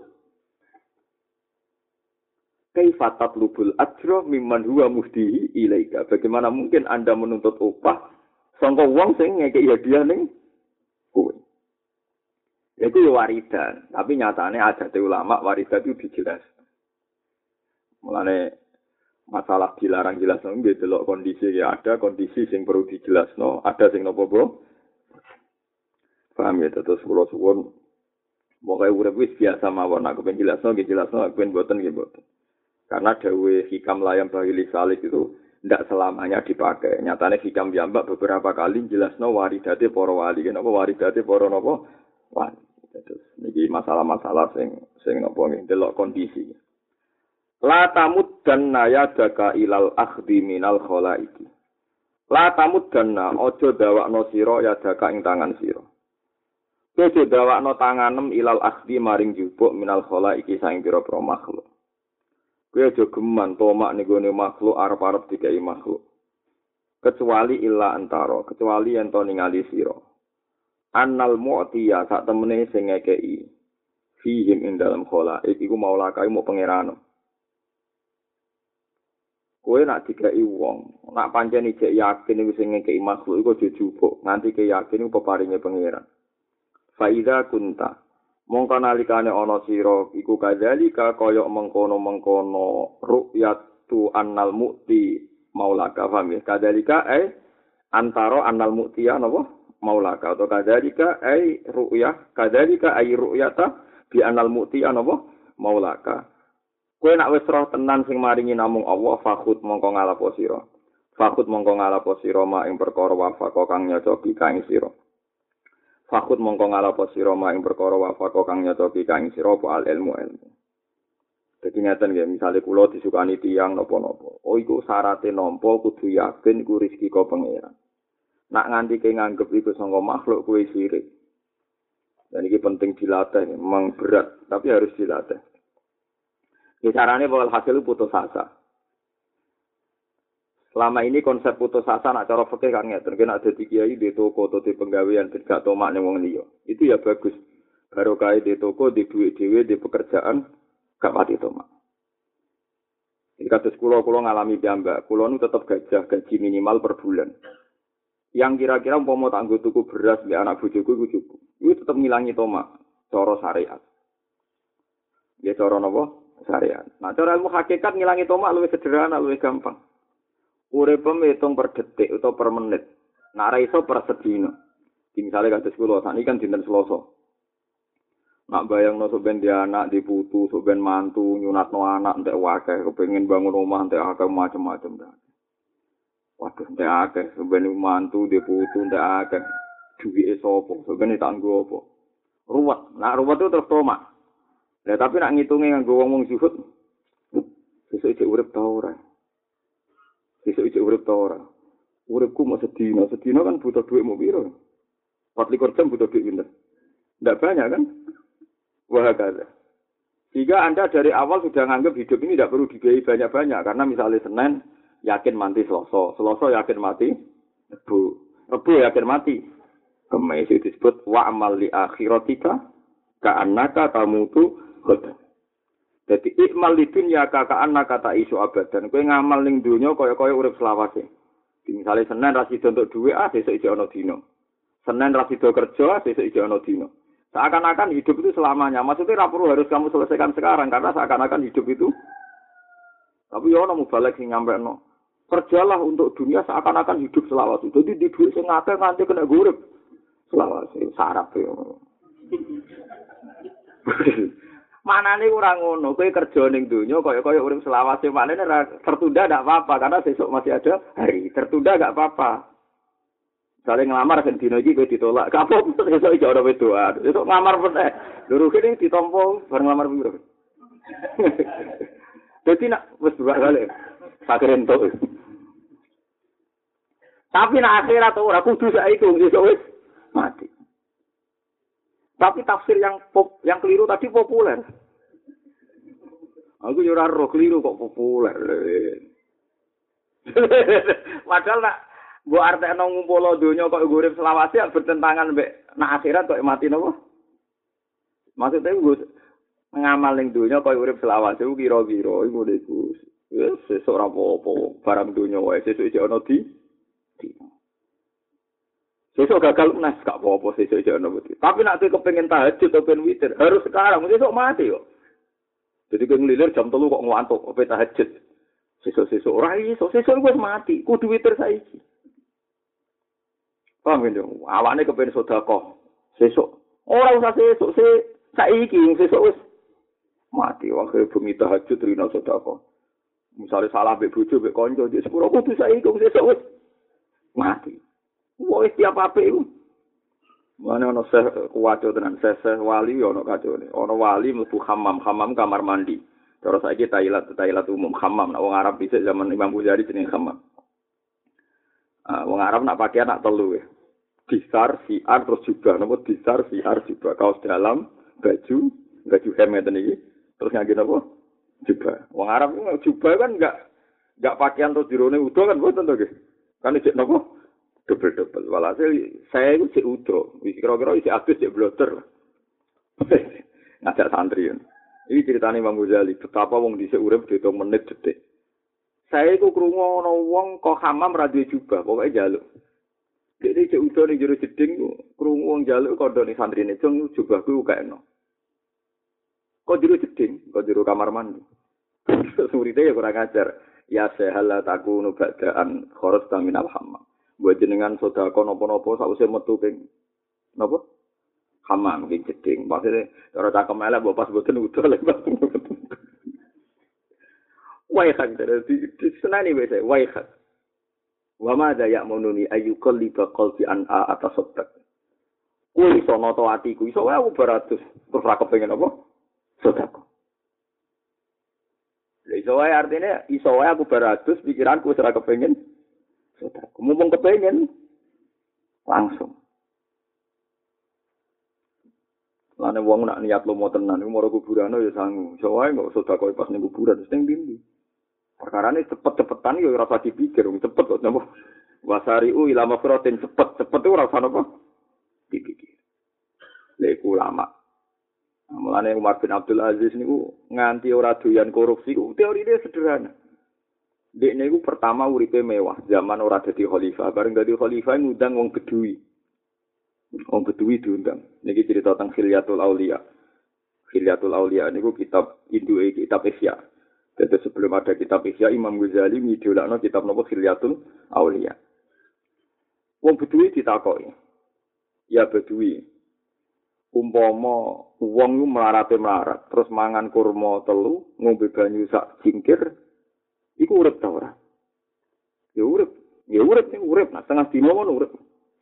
kaifa tatlubul ajra mimman huwa muhdihi ilaika bagaimana mungkin anda menuntut upah sangka wong sing ngekeki hadiah ning itu ya waridan tapi nyatane ada ulama waridan itu dijelas. Mulane masalah dilarang jelas no. Nggih delok kondisi ya ada kondisi sing perlu dijelas no. Ada sing nopo bro? Paham ya? Terus kula suwun. Pokoknya urip wis biasa mawon aku pengen jelas no, jelas no, aku pengen boten gitu. Karena dawe hikam layam bagi salik itu tidak selamanya dipakai. Nyatanya hikam jambak beberapa kali jelas no. Waridati poro wali. Kenapa waridati poro nopo wali. Ini masalah-masalah sing sing nopo delok kondisi. La tamud dan naya daka ilal akhdi minal khola iki. La tamud dan na ojo dawak no siro ya daka ing tangan siro. Ojo dawak no tanganem ilal akhdi maring jubuk minal khola iki saing piro pro makhluk. Kowe aja geman tomak ning makhluk arep-arep dikai makhluk. Kecuali illa antara, kecuali yen to ningali sira. Annal mu'tiya sak temene sing ngekeki. Fihim ing dalam khola, iku mau lakai mau pangeran. Kowe nak dikai wong, nak pancen ijek yakin iku sing ngekeki makhluk iku jujubuk, nganti ke yakin iku peparinge pangeran. Faida kunta, mongko nalikane ana sira iku kadzalika kaya mengkono-mengkono ru'yatu annal mu'ti maulaka faham ya kadzalika eh antara annal mu'ti ya napa maulaka atau kadzalika eh ru'yah kadzalika ay ru'yata bi annal mu'ti ya napa maulaka kowe nak wis roh tenan sing maringi namung Allah fakhut mongko ngalapo sira fakhut mongko ngalapo sira ma ing perkara wafaqo kang nyocoki kang sira Fakut mongko ngalapo sira ing perkara wafako kang nyocoki kang sira apa al ilmu ilmu. Dadi ngaten nggih, misale kula disukani tiyang napa-napa. Oh iku syaratte nampa kudu yakin iku rezeki kok pangeran. Nak nganti ke nganggep iku sangka makhluk kuwi sirik. Dan ini penting dilatih, memang berat, tapi harus dilatih. Ya caranya bakal hasil putus asa. Selama ini konsep putus asa nak cara fikih kan ngeten, kena ada kiai di toko atau di penggawean gak tomak ning wong liya. Itu ya bagus. Baru kaya di toko, di duit dhewe, di pekerjaan gak pati tomak. Jadi kados kula kula ngalami piyambak, kula nu tetap gajah gaji minimal per bulan. Yang kira-kira umpama tak tuku beras di anak bojoku iku cukup. Iku tetep ngilangi tomak cara syariat. Ya cara napa? Syariat. Nah, cara ilmu hakikat ngilangi tomak lebih sederhana, lebih gampang. uripem hitung per detik atau per menit. Nak ra iso per sedina. Di misale kados kula sakniki kan dinten Selasa. Nak bayang no soben dia anak di putu, soben mantu, nyunat no anak, entek wakeh, kepengen bangun rumah, entek akeh macam-macam. Waduh, entek akeh, sebenarnya mantu, dia putu, entek akeh. Duit sopo, sebenarnya tangguh apa. Ruwet, nah ruwet itu terus tomak. Nah, tapi nak ngitungnya yang gue ngomong zuhud, besok ijek urip tau ora. Besok ijek urip tau ora. Uripku mau sedina, sedina kan butuh duit mau biro. 24 jam butuh duit pinter. Tidak banyak kan? Wah, kata. Jika Anda dari awal sudah nganggap hidup ini tidak perlu dibiayai banyak-banyak. Karena misalnya Senin, yakin mati Selasa. Selasa yakin mati Rebu. Rebu yakin mati. Kemis itu disebut wa'amal li akhiratika ka'annaka tamutu khodan. Jadi ikmal li dunya ka'annaka tak isu abadan. Kue ngamal ning dunya kaya-kaya urip selawase. Misalnya Senin rasido untuk duit, ah besok isi ono dino. Rasido kerja, besok isi ono dino. Seakan-akan hidup itu selamanya. Maksudnya rapor harus kamu selesaikan sekarang karena seakan-akan hidup itu. Tapi ya mau balik sing nyampe no. Kerjalah untuk dunia seakan-akan hidup selawat. Jadi di duit sing ngake nganti kena gurip. Selawat sih sarap ya. Nih kurang ngono, kue kerja ning dunia, kaya kaya urip mana nih tertunda tidak apa-apa karena besok masih ada hari, tertunda nggak apa-apa. Saling ngelamar kan dino iki kowe ditolak. Kapok iso iso ora wedoan. Esuk ngelamar meneh. Lho kene ditompo bareng ngelamar piro. Dadi nak wis dua kali. Sakren. Tapi nak akhirat ora kudu saiki iso wis mati. Tapi tafsir yang pop, yang keliru tadi populer. Aku yo ora roh keliru kok populer. Padahal nak Mbok artekno ngumpul donya kok urip selawase bertentangan mbek nak akhirat kok mati nopo? Maksudnya gue ngamal ning donya kok urip selawase kira-kira iku iku. Wis sesuk ora apa-apa, barang donya wae sesuk iki ana di. Sesuk gagal nas gak apa-apa sesuk iki ana di. Tapi nek kepengin tahajud atau pengen witir, harus sekarang, sesuk mati kok. Jadi kan nglilir jam telu kok ngantuk, apa tahajud. Sesuk-sesuk ora iso, sesuk wis mati, kudu witir saiki. Paham kan dong? Awane kepen sedekah. Sesuk. Ora usah sesuk, se saiki sesuk wis mati wae bumi tahajud rino sedekah. Misale salah mbek bojo mbek kanca sepuro kudu saiki sesuk wis mati. Wis tiap apik iku. Mana ono seh kuwaco tenan seh seh wali ono kacone. Ono wali mlebu hammam, hammam kamar mandi. Terus saiki Thailand, Thailand umum hammam. Nah, wong Arab bisa zaman Imam Ghazali jenenge hammam. Uh, wong Arab nak pakaian nak telu ya. Disar, siar, terus juga. Nama disar, siar, juga. Kaos dalam, baju, baju hem ngeten iki. Terus ngangge napa? Juga. Wong Arab juga kan enggak enggak pakaian terus dirone udo kan boten to nggih. Kan cek napa? Double-double. Walhasil saya itu cek udo. Wis kira-kira isi adus cek bloter. Ngajak santri. Ini ceritanya Imam Ghazali, betapa wong dhisik urip dihitung menit detik. Saya iku krungu ana wong kok hamam ra duwe jubah, pokoke njaluk. Dene cek udo ning jero jeding krungu wong njaluk kandha ning santrine, "Jeng jubahku kaeno." Kok jero jeding, kok jero kamar mandi. Surite ya kurang ajar. Ya sehala takunu ba'daan kharas taminal hammam. Buat jenengan sedekah napa-napa sausé metu ping napa? Hamam ing jeding. Maksudnya cara cakep elek mbok pas boten udo lek Waihat di senani wese waihat. Wa ma da ya'mununi ayyukal liba qalbi an a atas. Kuwi iso noto atiku, iso wae aku beratus. Terus ra kepengin apa? Sedekah. iso wae artine iso wae aku beradus pikiranku wis ora kepengin. Sedekah mumpung kepengin langsung. Lane wong nak niat lomo tenan iku moro kuburan ya sangu. Iso wae kok sedekah pas ning kuburan terus ning perkarane cepet-cepetan ya ora usah dipikir wong cepet kok nopo Wasariu u ilama cepet cepet ora usah nopo dipikir. Lek ulama. Mulane Umar bin Abdul Aziz niku nganti ora doyan korupsi dia sederhana. Dek niku pertama uripe mewah, zaman ora dadi khalifah, bareng dadi khalifah ngundang wong Bedui. Wong Bedui diundang. Niki cerita tentang Khilyatul Aulia. Khilyatul Aulia niku kitab Induke kitab Isya. Jadi sebelum ada kitab Ihya, Imam Ghazali ngidolakno kitab nopo Khilyatul Aulia. Wong Bedui ditakoi. Ya Bedui. Umpama wong ku melarate melarat, terus mangan kurma telu, ngombe banyu sak cingkir, iku urip ta ora? Ya urip. Ya urip ning urip, nah setengah dino mon urip.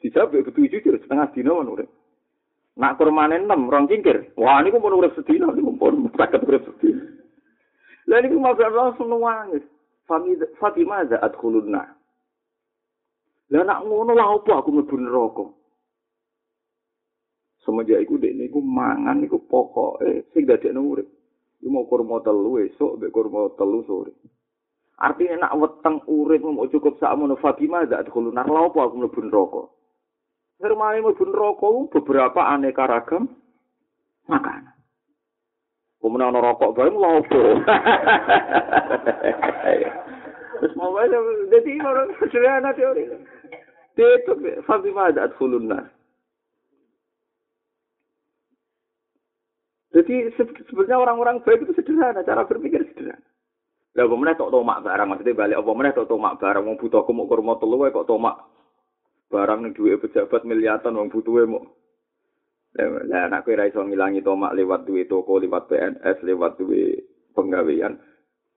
Dijawab ya kudu jujur setengah dino mon urip. Nak kurmane 6 rong cingkir. Wah niku pun urip sedina niku pun saged urip sedina. Lah niku mau langsung nangis. Fatimah za adkhulunna. Lah nak ngono lah apa aku mlebu neraka? Semenjak iku dek niku mangan niku pokoke sing dadekno urip. Iku mau kurma telu esuk mbek kurma telu sore. Artinya nak weteng urip mau cukup sak mono Fatimah dak dulu nar apa aku mlebu neraka. Hermane mlebu neraka beberapa aneka ragam makanan. Kemudian ana rokok bae apa. Terus mau wae dadi orang sederhana teori. Itu Fatimah dak dulu. Jadi sebenarnya orang-orang baik itu sederhana, cara berpikir sederhana. Lah apa meneh tok tomak barang maksudnya balik apa meneh tok tomak barang wong butuh aku mau kurma telu kok tomak barang ning duwe pejabat miliatan wong butuhe mau Lah anak kowe ra iso ngilangi tomak lewat duwe toko, lewat PNS, lewat duwe penggawean.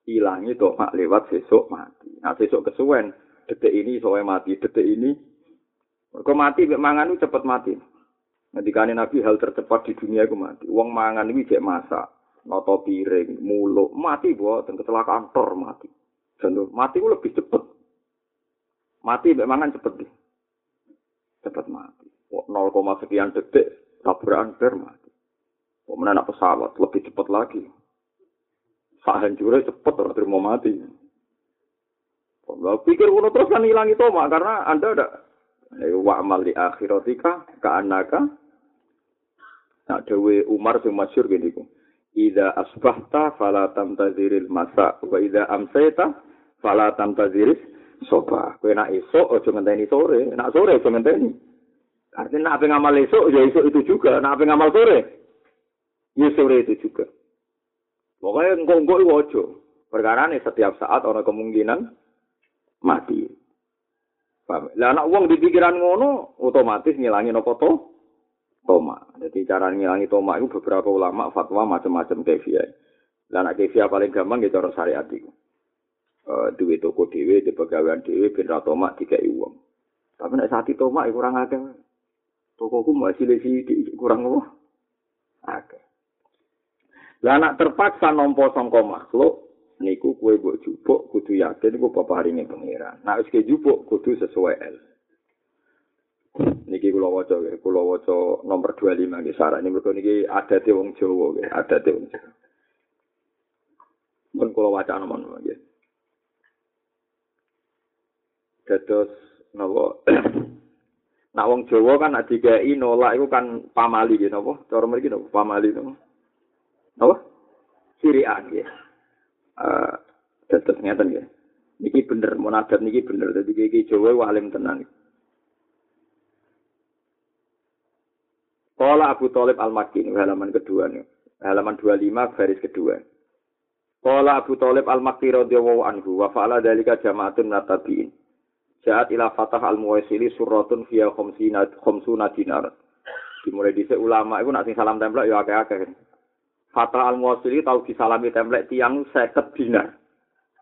Ilangi tomak lewat sesuk mati. Nah sesuk kesuwen, detik ini soalnya mati, detik ini kok mati mek mangan cepet mati. Nanti Nabi hal tercepat di dunia itu mati. Wong mangan ini cek masak. noto piring, muluk, mati buat dan kecelakaan tor mati. Contoh, mati itu lebih cepet. Mati memang cepet deh. Cepet mati. 0, sekian detik tabrakan ber mati. Anak pesawat lebih cepet lagi. Saat hancurnya cepet orang terima mati. Kalau pikir uno terus kan hilang itu mak karena anda ada wa di akhiratika ka anaka. Nah, Dewi Umar sing masyur gini ku. Ida asbahta fala tamtaziril masa wa ida amsayta fala tamtaziris soba. Kowe nak esuk aja ngenteni sore, nak sore aja ngenteni. Artinya nak apa ngamal esuk ya esuk itu juga, nak apa ngamal sore ya sore itu juga. Pokoknya engkau-engkau itu ojo. Perkara ini setiap saat orang kemungkinan mati. Lah anak uang di pikiran ngono otomatis ngilangin apa to? Toma. Jadi cara ngilangi toma itu beberapa ulama fatwa macam-macam kefiah. Dan anak kefiah paling gampang gitu orang syariat itu. Uh, duwe toko dewe, di pegawaian dewe, ben toma tiga uang. Tapi nek saat toma itu kurang akeh. Toko ku masih lesi kurang apa? Akeh. Lah anak terpaksa nompo sangka makhluk niku kue mbok jupuk kudu yakin iku peparinge pangeran. Nek wis jupuk kudu sesuai ilmu. Niki kula waca nggih, kula waca nomor 25 nggih sarane mergo niki adate wong Jawa nggih, adate wong Jawa. Mun kula waca nomor nggih. Dados napa Nak wong Jawa kan nek digawe nolak iku kan pamali nggih napa? Cara mriki napa pamali napa? Napa? Sirian nggih. Eh dados ngeten nggih. Niki bener monadat niki bener dadi iki Jawa walim tenan. Kala Abu Talib Al-Makki halaman kedua nih. Halaman 25 garis kedua. Kala Abu Talib Al-Makki radhiyallahu anhu wa fa'ala dalika jama'atun natabiin. Ja'at ila Fatah Al-Muwaisili suratun fiya khamsina khamsuna dinar. Dimulai dhisik ulama iku nak salam templek ya akeh-akeh. Fatah Al-Muwaisili tau disalami templek tiang 50 dinar.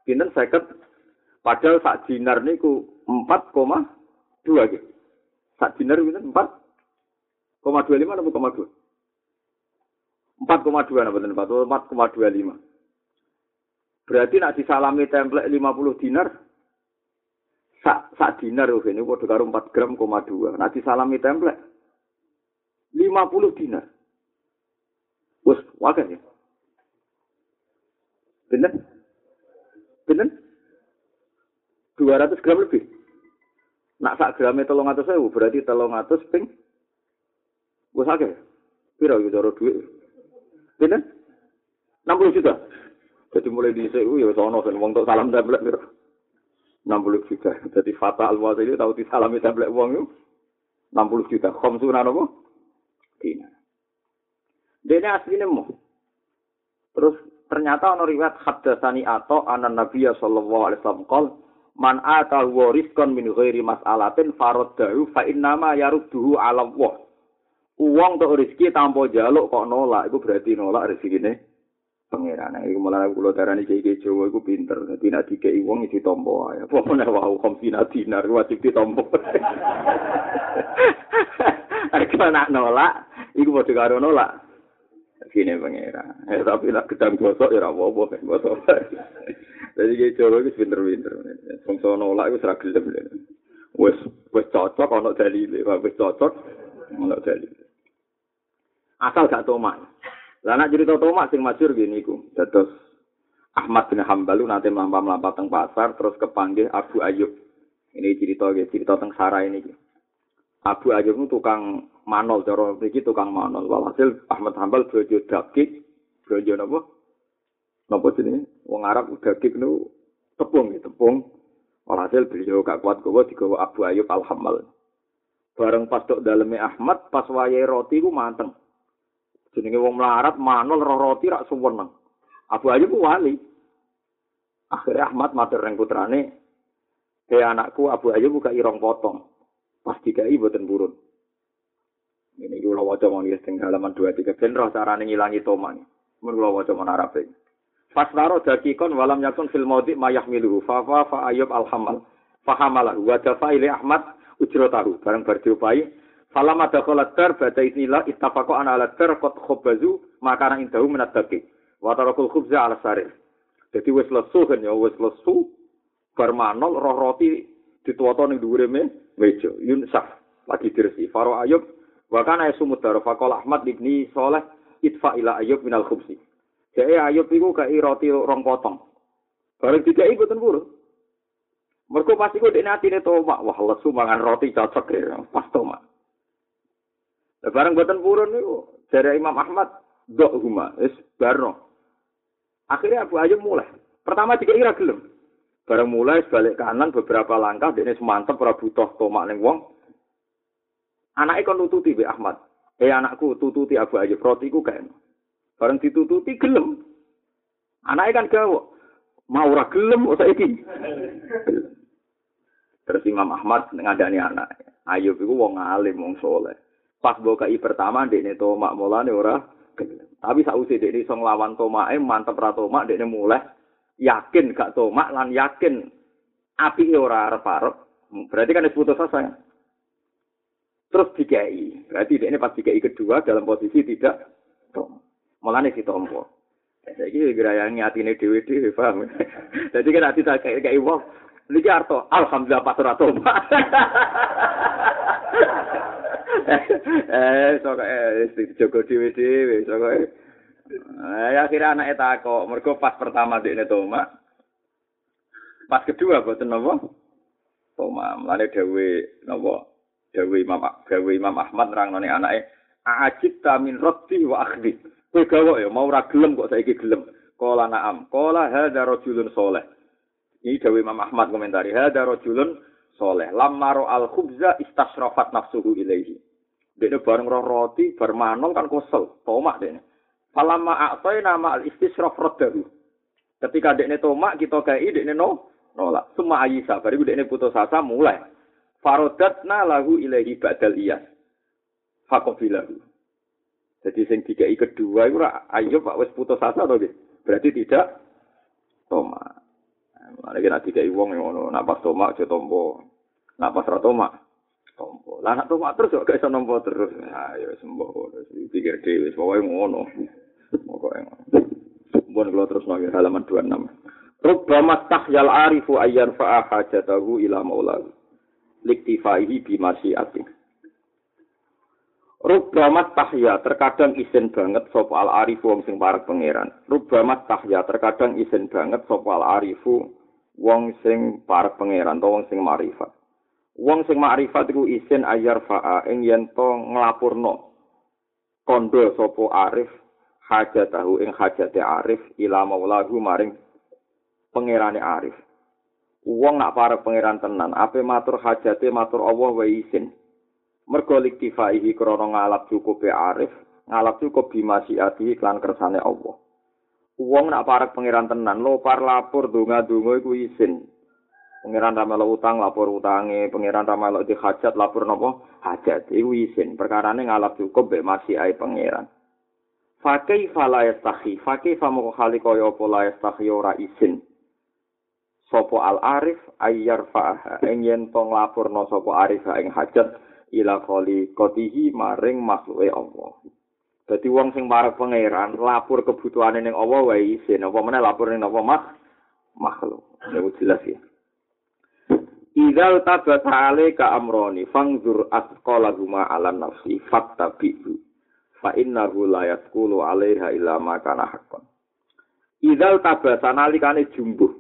Pinten 50 padahal sak dinar niku 4,2 gitu. Sak dinar pinten 4 koma dua lima atau koma dua? Empat koma dua napa empat empat koma dua lima. Berarti nak disalami template lima puluh dinar, sak sak dinar oh ini udah karo empat gram koma dua. Nak disalami template lima puluh dinar. Wes wakan ya. Bener? Bener? Dua ratus gram lebih. Nak sak gramnya tolong atas saya, berarti tolong atas ping Gue sakit. Pira gitu cara duit. Pinten? 60 juta. Jadi mulai di CU ya sono kan wong salam tablet pira. 60 juta. Jadi Fata al ini tahu di salami tablet wong itu 60 juta. Khamsuna apa? Dina. Dene asline mau. Terus ternyata ono riwayat hadatsani atau anan Nabi sallallahu alaihi wasallam qol man ata rizqan min ghairi mas'alatin faraddahu fa innama yarudduhu 'ala Allah. Uang untuk rezeki tanpa jaluk kok nolak itu berarti nolak rezeki ini pangeran. Iku malah kula darani iki Jawa iku pinter. Dikeki wong iki ditampa ae. Apa meneh wae komsina dinar wajib ditampa. Arek nak nolak, iku padha karo nolak. Gini pangeran. Eh tapi nak gedang gosok ya ora apa-apa gosok. Dadi iki Jawa iku pinter-pinter. Wong nolak iku ora gelem. Wes wes cocok ana dalile, wis cocok ana dalile. Asal gak tomak. Lah nek cerita tomak sing masyhur gini iku. Dados Ahmad bin Hambal nanti melampah-melampah teng pasar terus kepanggih Abu Ayub. Ini cerita ya, cerita teng Sarah ini. Abu Ayub itu tukang manol, cara iki tukang manol. Walhasil Ahmad Hambal bojo daging, bojo napa? Napa jenenge? Wong Arab daging nu tepung, tepung. Walhasil beliau gak kuat gowo digawa Abu Ayub Al-Hammal. Bareng pas tok daleme Ahmad, pas wayahe roti ku manteng. Jenenge wong melarat manul roh roti rak suweneng. Abu Ayyub wali. Akhirnya Ahmad matur reng putrane, "He anakku Abu Ayyub buka irong potong." Pas dikai boten burun. Ini kula waca mau nulis teng halaman 23 ben roh carane ngilangi toman. Mun kula waca mon Arabe. Fasnaro dakikon walam yakun fil maudi mayah miluhu fa fa fa Ayyub alhamal. Fahamalahu wa dafa Ahmad ujrotahu bareng bar diopai Falam ada kolat ter baca inilah istafako ana alat ter kot khobazu makanan indahu minat daki. Watarokul khubza ala sarif. Jadi wes lesu kan ya wes lesu bermanol roh roti dituwoto ning dhuwure me meja yunsaf lagi dirsi. Faro Ayub wa kana yasumut daro faqala Ahmad ibni Saleh itfa ila Ayub minal khubsi. Jadi Ayub iku kai roti rong potong. Bareng tiga iku ten puru. Mergo pasti kok dekne atine tomak. Wah, lesu mangan roti cocok ya. Pas. Lah bareng boten purun niku dari Imam Ahmad dok huma wis barno. Akhirnya Abu Ayyub mulai. Pertama tiga ira gelem. Bareng mulai balik kanan beberapa langkah dekne semantep ora butuh tomak ning wong. Anake kon nututi Be Ahmad. Eh anakku tututi Abu Ayyub roti ku kae. Bareng ditututi gelem. Anake kan gawe mau ora gelem kok saiki. Terus Imam Ahmad ngadani anak. Ayub iku wong alim, wong soleh. Pas bokai pertama dekne tomak mulane ora tapi sausi dekne iso nglawan tomake mantep ra tomak dekne mulai yakin gak tomak lan yakin api ora arep-arep berarti kan putus asa terus dikai berarti dekne pas dikai kedua dalam posisi tidak tomak mulane ditompo Jadi gerayang atine dhewe-dhewe paham. Jadi kan ati tak kayak kayak wong. Niki arto alhamdulillah pas ora. eh sok eh jogo dhewe dhewe sok eh akhirnya anake takok mergo pas pertama dekne toma pas kedua boten napa? Toma mlane dewe napa? Dewe Imam dewe Imam Ahmad rangne anake ajib ta min rabbi wa akhdi. Kowe gawe ya mau ora gelem kok saiki gelem. Kala naam. Kala hadza rajulun saleh. Ini dewe Imam Ahmad komentari hadza rajulun soleh. Lamaro al khubza istasrofat nafsuhu ilaihi. Dene bareng roh roti bermanong kan kosel, tomak dene. Falama aksoi nama al istisrof rodahu. Ketika dekne tomak kita kai dekne no nolak. Semua ayisa bariku dekne putus asa mulai. Farodatna lahu ilahi badal iyas. Fakobilahu. Jadi sing dikai kedua itu ayo pak wes putus asa atau Berarti tidak tomak. Mana kira tiga wong yang ngono, napas tomak aja tompo, napas ratomak tompo. Lah nak tomak terus kok iso nompo terus. Ayo sembuh, pikir dhewe, pokoke ngono. Pokoke ngono. Mbon kula terus nang halaman 26. Rubbama tahyal arifu ayyan fa'a hajatahu ila maulahu. Liktifaihi bimasyiati. Rubbama tahya terkadang isin banget sapa al arifu wong sing parek pangeran. Rubbama tahya terkadang isin banget sapa al arifu wong sing parek pangeran utawa wong sing marifat. Wong sing marifat iku isin ayar fa'a ing yen to nglapurno kondo sapa arif hajatahu ing hajate arif ila maulahu maring pangerane arif. Wong nak parek pangeran tenan, ape matur hajate matur Allah wa isin. Mergo liktifaihi krana ngalap cukup arif, ngalap cukup bimasiati iklan kersane Allah. Wong nak parek pangeran tenan, lo par lapor donga-donga iku isin. Pangeran ra utang lapor utange, pangeran ra melok dihajat lapor napa? Hajat iku isin. Perkarane ngalap cukup mek masih ae pangeran. Fakih fala yastahi, fakih famo khali kaya apa la yastahi ora isin. Sopo al arif ayyar fa'aha, ing yen to nglapurna sapa arif ing hajat ila khali kotihi maring makhluke Allah. Dadi wong sing marek pangeran lapor kebutuhane ning Allah wae isin, apa meneh lapor ning apa mak makhluk. Ya jelas ya. Idzal tabata alaika amroni fangzur asqala huma ala nafsi fattabi'u. fa innahu la yaqulu 'alaiha illa ma kana haqqan. Idzal tabasa nalikane jumbuh.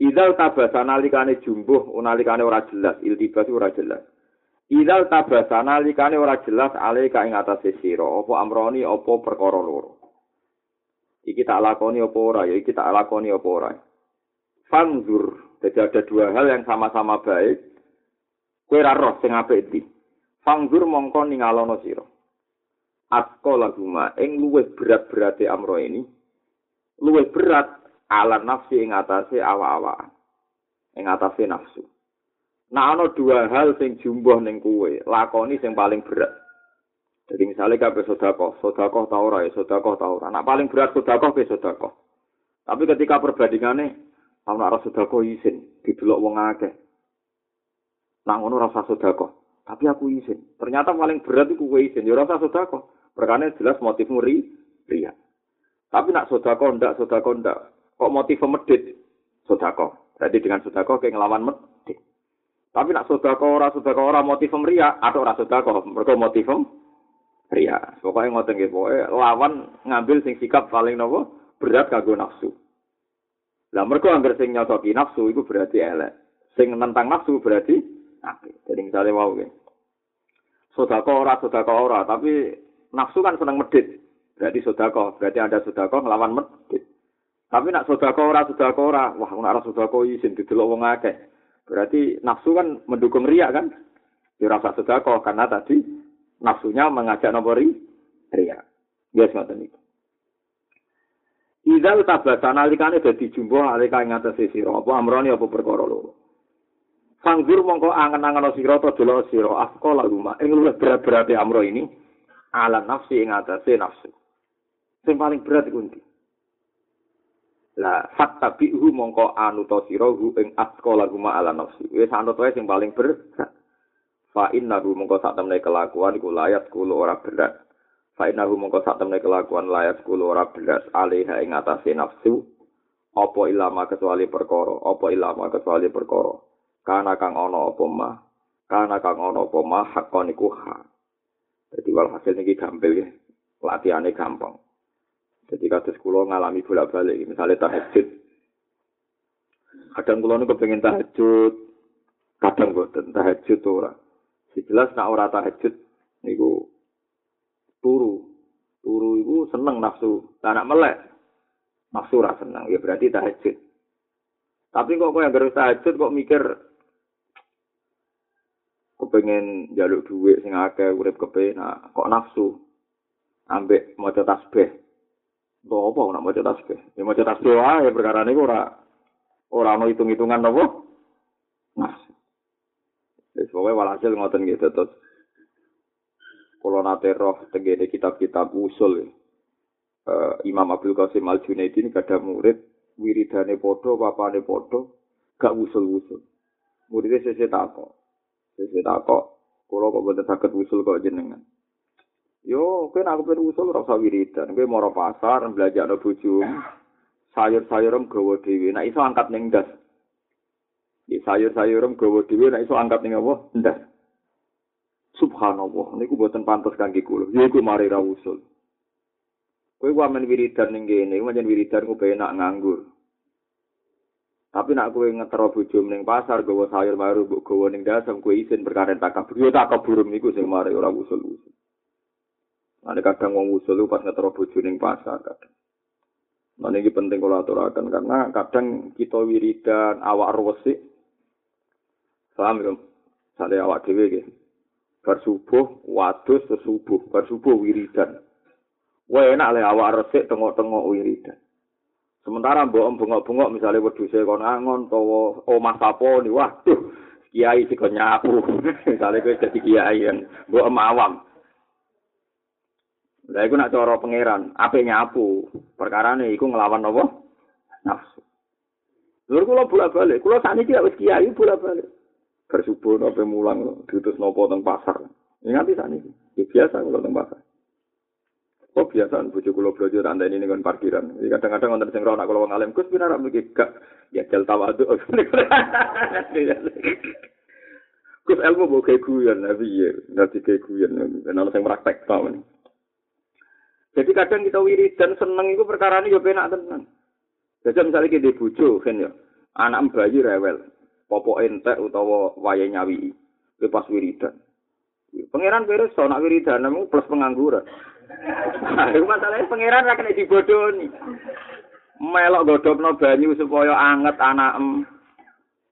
Idzal tabasa nalikane jumbuh nalikane ora jelas, iltibas ora jelas. Idzal tabasa nalikane ora jelas alaika ing atase sira apa amroni apa perkara loro. Iki tak lakoni apa ora ya iki tak lakoni apa ora. Fanzur, jadi ada dua hal yang sama-sama baik. Kue roh sing apik iki. Fanzur mongko ningalono sira. atko laguma ing luwih berat-berate amro ini luwih berat ala nafsi ing atase awa-awa ing atase nafsu nah ana dua hal sing jumbuh ning kuwe lakoni sing paling berat jadi misalnya kabeh sodako sodako ta ora ya sodako ta ora nah paling berat sodako ke sodako tapi ketika perbandingannya ana ora sodako isin didelok wong akeh nang ngono rasa sodako tapi aku isin ternyata paling berat iku kuwe isin ya rasa sodako Perkara jelas motif muri ria. Tapi nak sodako ndak, sodako ndak. Kok motif medit? Sodako. Jadi dengan sodako kayak ngelawan medit. Tapi nak sodako ora, sodako ora motif ria, atau ora sodako. Mereka motif ria. Pokoknya ngoten gitu. Lawan ngambil sing sikap paling nopo berat kagum nafsu. Lah mereka anggar sing nyotoki nafsu itu berarti elek. Sing nentang nafsu berarti apik. Jadi misalnya mau gitu. Sodako ora, sodako ora, tapi nafsu kan seneng medit. Berarti sodako. Berarti ada sodako ngelawan medit. Tapi nak sodako ora, sodako ora. Wah, nak ora sodako izin didelok wong akeh. Berarti nafsu kan mendukung riak kan? Ya rasa sodako. Karena tadi nafsunya mengajak nombori riak. Yes, ngoten itu. Ida utabasa nalikane dadi jumbo nalika ing atase sira apa amrone apa perkara loro. Sanggur mongko angen-angen sira to delok sira afko laguma ing luwih berat-berate amro ini ala nafsi ing atase nafsu. Sing paling berat iku ndi? Lah fattabihu mongko anuta sira hu ing atqa laguma ala nafsi. Wis anut wae sing paling berat. Fa innahu mongko sak temne kelakuan iku layat kulo ora berat. Fa innahu mongko sak temne kelakuan layat kulo ora berat alaiha ing atase nafsu. Apa ilama kecuali perkara, apa ilama kecuali perkara. Kana kang ana apa mah, kana kang ana apa mah hakon iku hak. Jadi walhasil ini gampil ya, latihannya gampang. Jadi kados kula ngalami bolak-balik, misalnya tahajud. Kadang kula nu kepengin tahajud, kadang boten tahajud ora. Si jelas nak ora tahajud niku turu. Turu iku seneng nafsu, tak nak melek. Nafsu ora seneng, ya berarti tahajud. Tapi kok kowe yang tahajud kok mikir kepengen jaluk duit sing akeh urip kepenak kok nafsu? Ambek maca tasbih. Tuh apa nak maca tasbih? Ya maca tasbih wae perkara niku ora ora ono hitung-hitungan apa? Nafsu wis pokoke walhasil ngoten gitu terus kula nate roh tenggene kitab-kitab usul uh, Imam Abdul Qasim Al Junaidi ini kada murid wiridane padha papane padha gak usul-usul muridnya sesek takok Sesi tak kok, kalau kok bener sakit usul kok jenengan. Yo, kowe aku pengen usul ora usah wiridan. Kowe moro pasar belajar no bojo. Sayur-sayuram gawa dhewe. Nek iso angkat ning ndas. Di sayur-sayuram gawa dhewe nek iso angkat ning apa? Ndas. Subhanallah, niku boten pantes kangge kula. Yo iku mari ra usul. Kowe wamen wiridan ning kene, wamen wiridan ku penak nganggur. Tapi nak kowe ngetero bojo ning pasar gawa sayur baru mbok gawa ning dasem kowe isin perkara tak kabur yo tak kabur niku sing mari ora usul-usul. Ane kadang wong usul pas ngetero bojo ning pasar kadang. Nah ini penting kalau aturakan karena kadang kita wiridan awak rosik, paham ya? Saya awak dewi ya. Bersubuh, wadus, bersubuh, bersubuh wiridan. Wah enak lah awak resik tengok-tengok wiridan. Sementara mbok bengok-bengok misalnya wedhuse kon angon utawa omah sapo ni waduh kiai sik nyapu. misalnya kowe dadi kiai yang mbok awam. Lah iku nak cara pangeran, ape nyapu. Perkarane iku nglawan apa? Nafsu. Lur kula bolak-balik, kula sakniki wis kiai bolak-balik. Bersubuh nopo mulang diutus nopo teng pasar. Ingat sakniki. Ya biasa kula teng pasar. Kok biasa bojo kula blojo tak ini dengan parkiran. Jadi kadang-kadang wonten sing ora kula wong alim Gus pinar mriki gak ya jel tawadu. Gus ilmu mbok kayak guyon nabi ya, nanti guyon. Ana sing praktek tau. Jadi kadang kita wiridan seneng itu perkara ini ya penak tenan. Jadi misalnya kita bojo kan ya, anak bayi rewel, popok entek utawa waya nyawi, lepas wiridan. Pangeran beres so nak wiridan namun plus pengangguran. Itu masalahnya pangeran ra kena dibodoni. Melok godhogno banyu supaya anget anak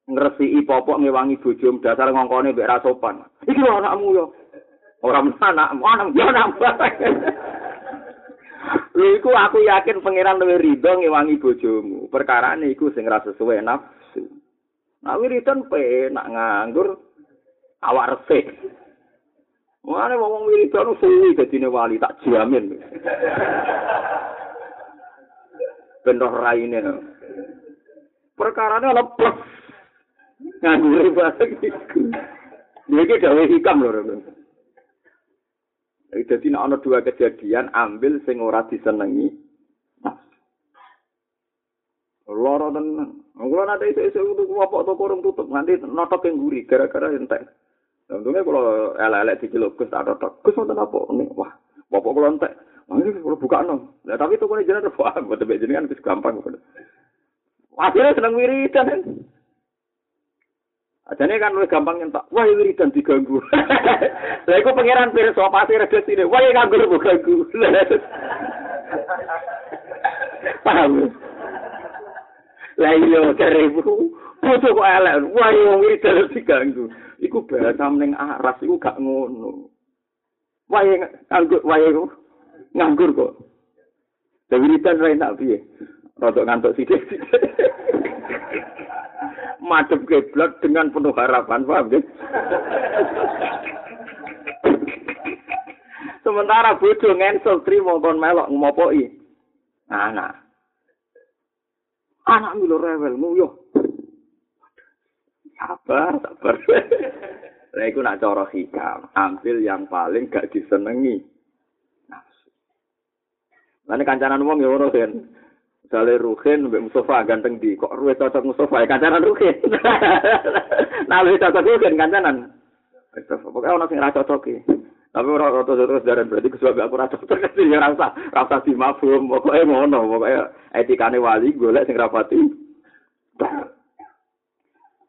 ngresiki popok ngewangi bojo dasar ngongkone mbek ra sopan. Iki anakmu yo. Ora anakmu, anak yo. Lha iku aku yakin pangeran luwih rido ngewangi bojomu. Perkarane iku sing ra sesuai nafsu. Nah wiridan penak nganggur awak resik. Mana wong wiridan suwi dadine wali tak jamin. Bendoh raine. Perkarane lepas. Nganggur banget iku. Iki gawe hikam lho. Jadi ana dua kejadian, ambil sing ora disenengi. Loro tenan. Kulo nate isih-isih tuku apa toko urung tutup nganti notok yang guri gara-gara entek. Untungnya kalau elek-elek diceluk Gus tak notok. Gus wonten apa? Wah, bapak kulo entek. Ini kalau buka no. Nah, tapi toko ini jenenge wah, buat jenengan wis gampang. Akhirnya seneng wiridan. Ajane kan luwih gampang nyentak. Wah, wiridan diganggu. Lah iku pangeran pirsa pasti rada sine. Wah, nganggur kok ganggu. Paham. Lah iya kerebu. Foto kok elek. Wah, wiridan diganggu. Iku bahasa ning aras iku gak ngono. Wah, nganggur, wah nganggur kok. Lah wiridan ra enak piye? Rodok ngantuk sithik-sithik. madhep kiblat dengan penuh harapan, paham ya? Sementara bojo ngensel trimo kon melok ngopoki. Anak. Anak milo rewel nguyuh. Sabar, sabar. Lah iku nak cara hikam, ambil yang paling gak disenengi. Nafsu. Lah kancanan wong ya ora kan. Misalnya Ruhin, Mbak Mustafa ganteng di, kok Ruhin cocok Mustafa, ya kancanan Ruhin. nah, lebih cocok Ruhin, kancanan. Pokoknya orang yang cocok ya. Tapi orang rata terus dari berarti kesuai aku cocok sih ya rasa rasa di mafhum pokoknya ngono pokoknya etikane wali golek sing rapati.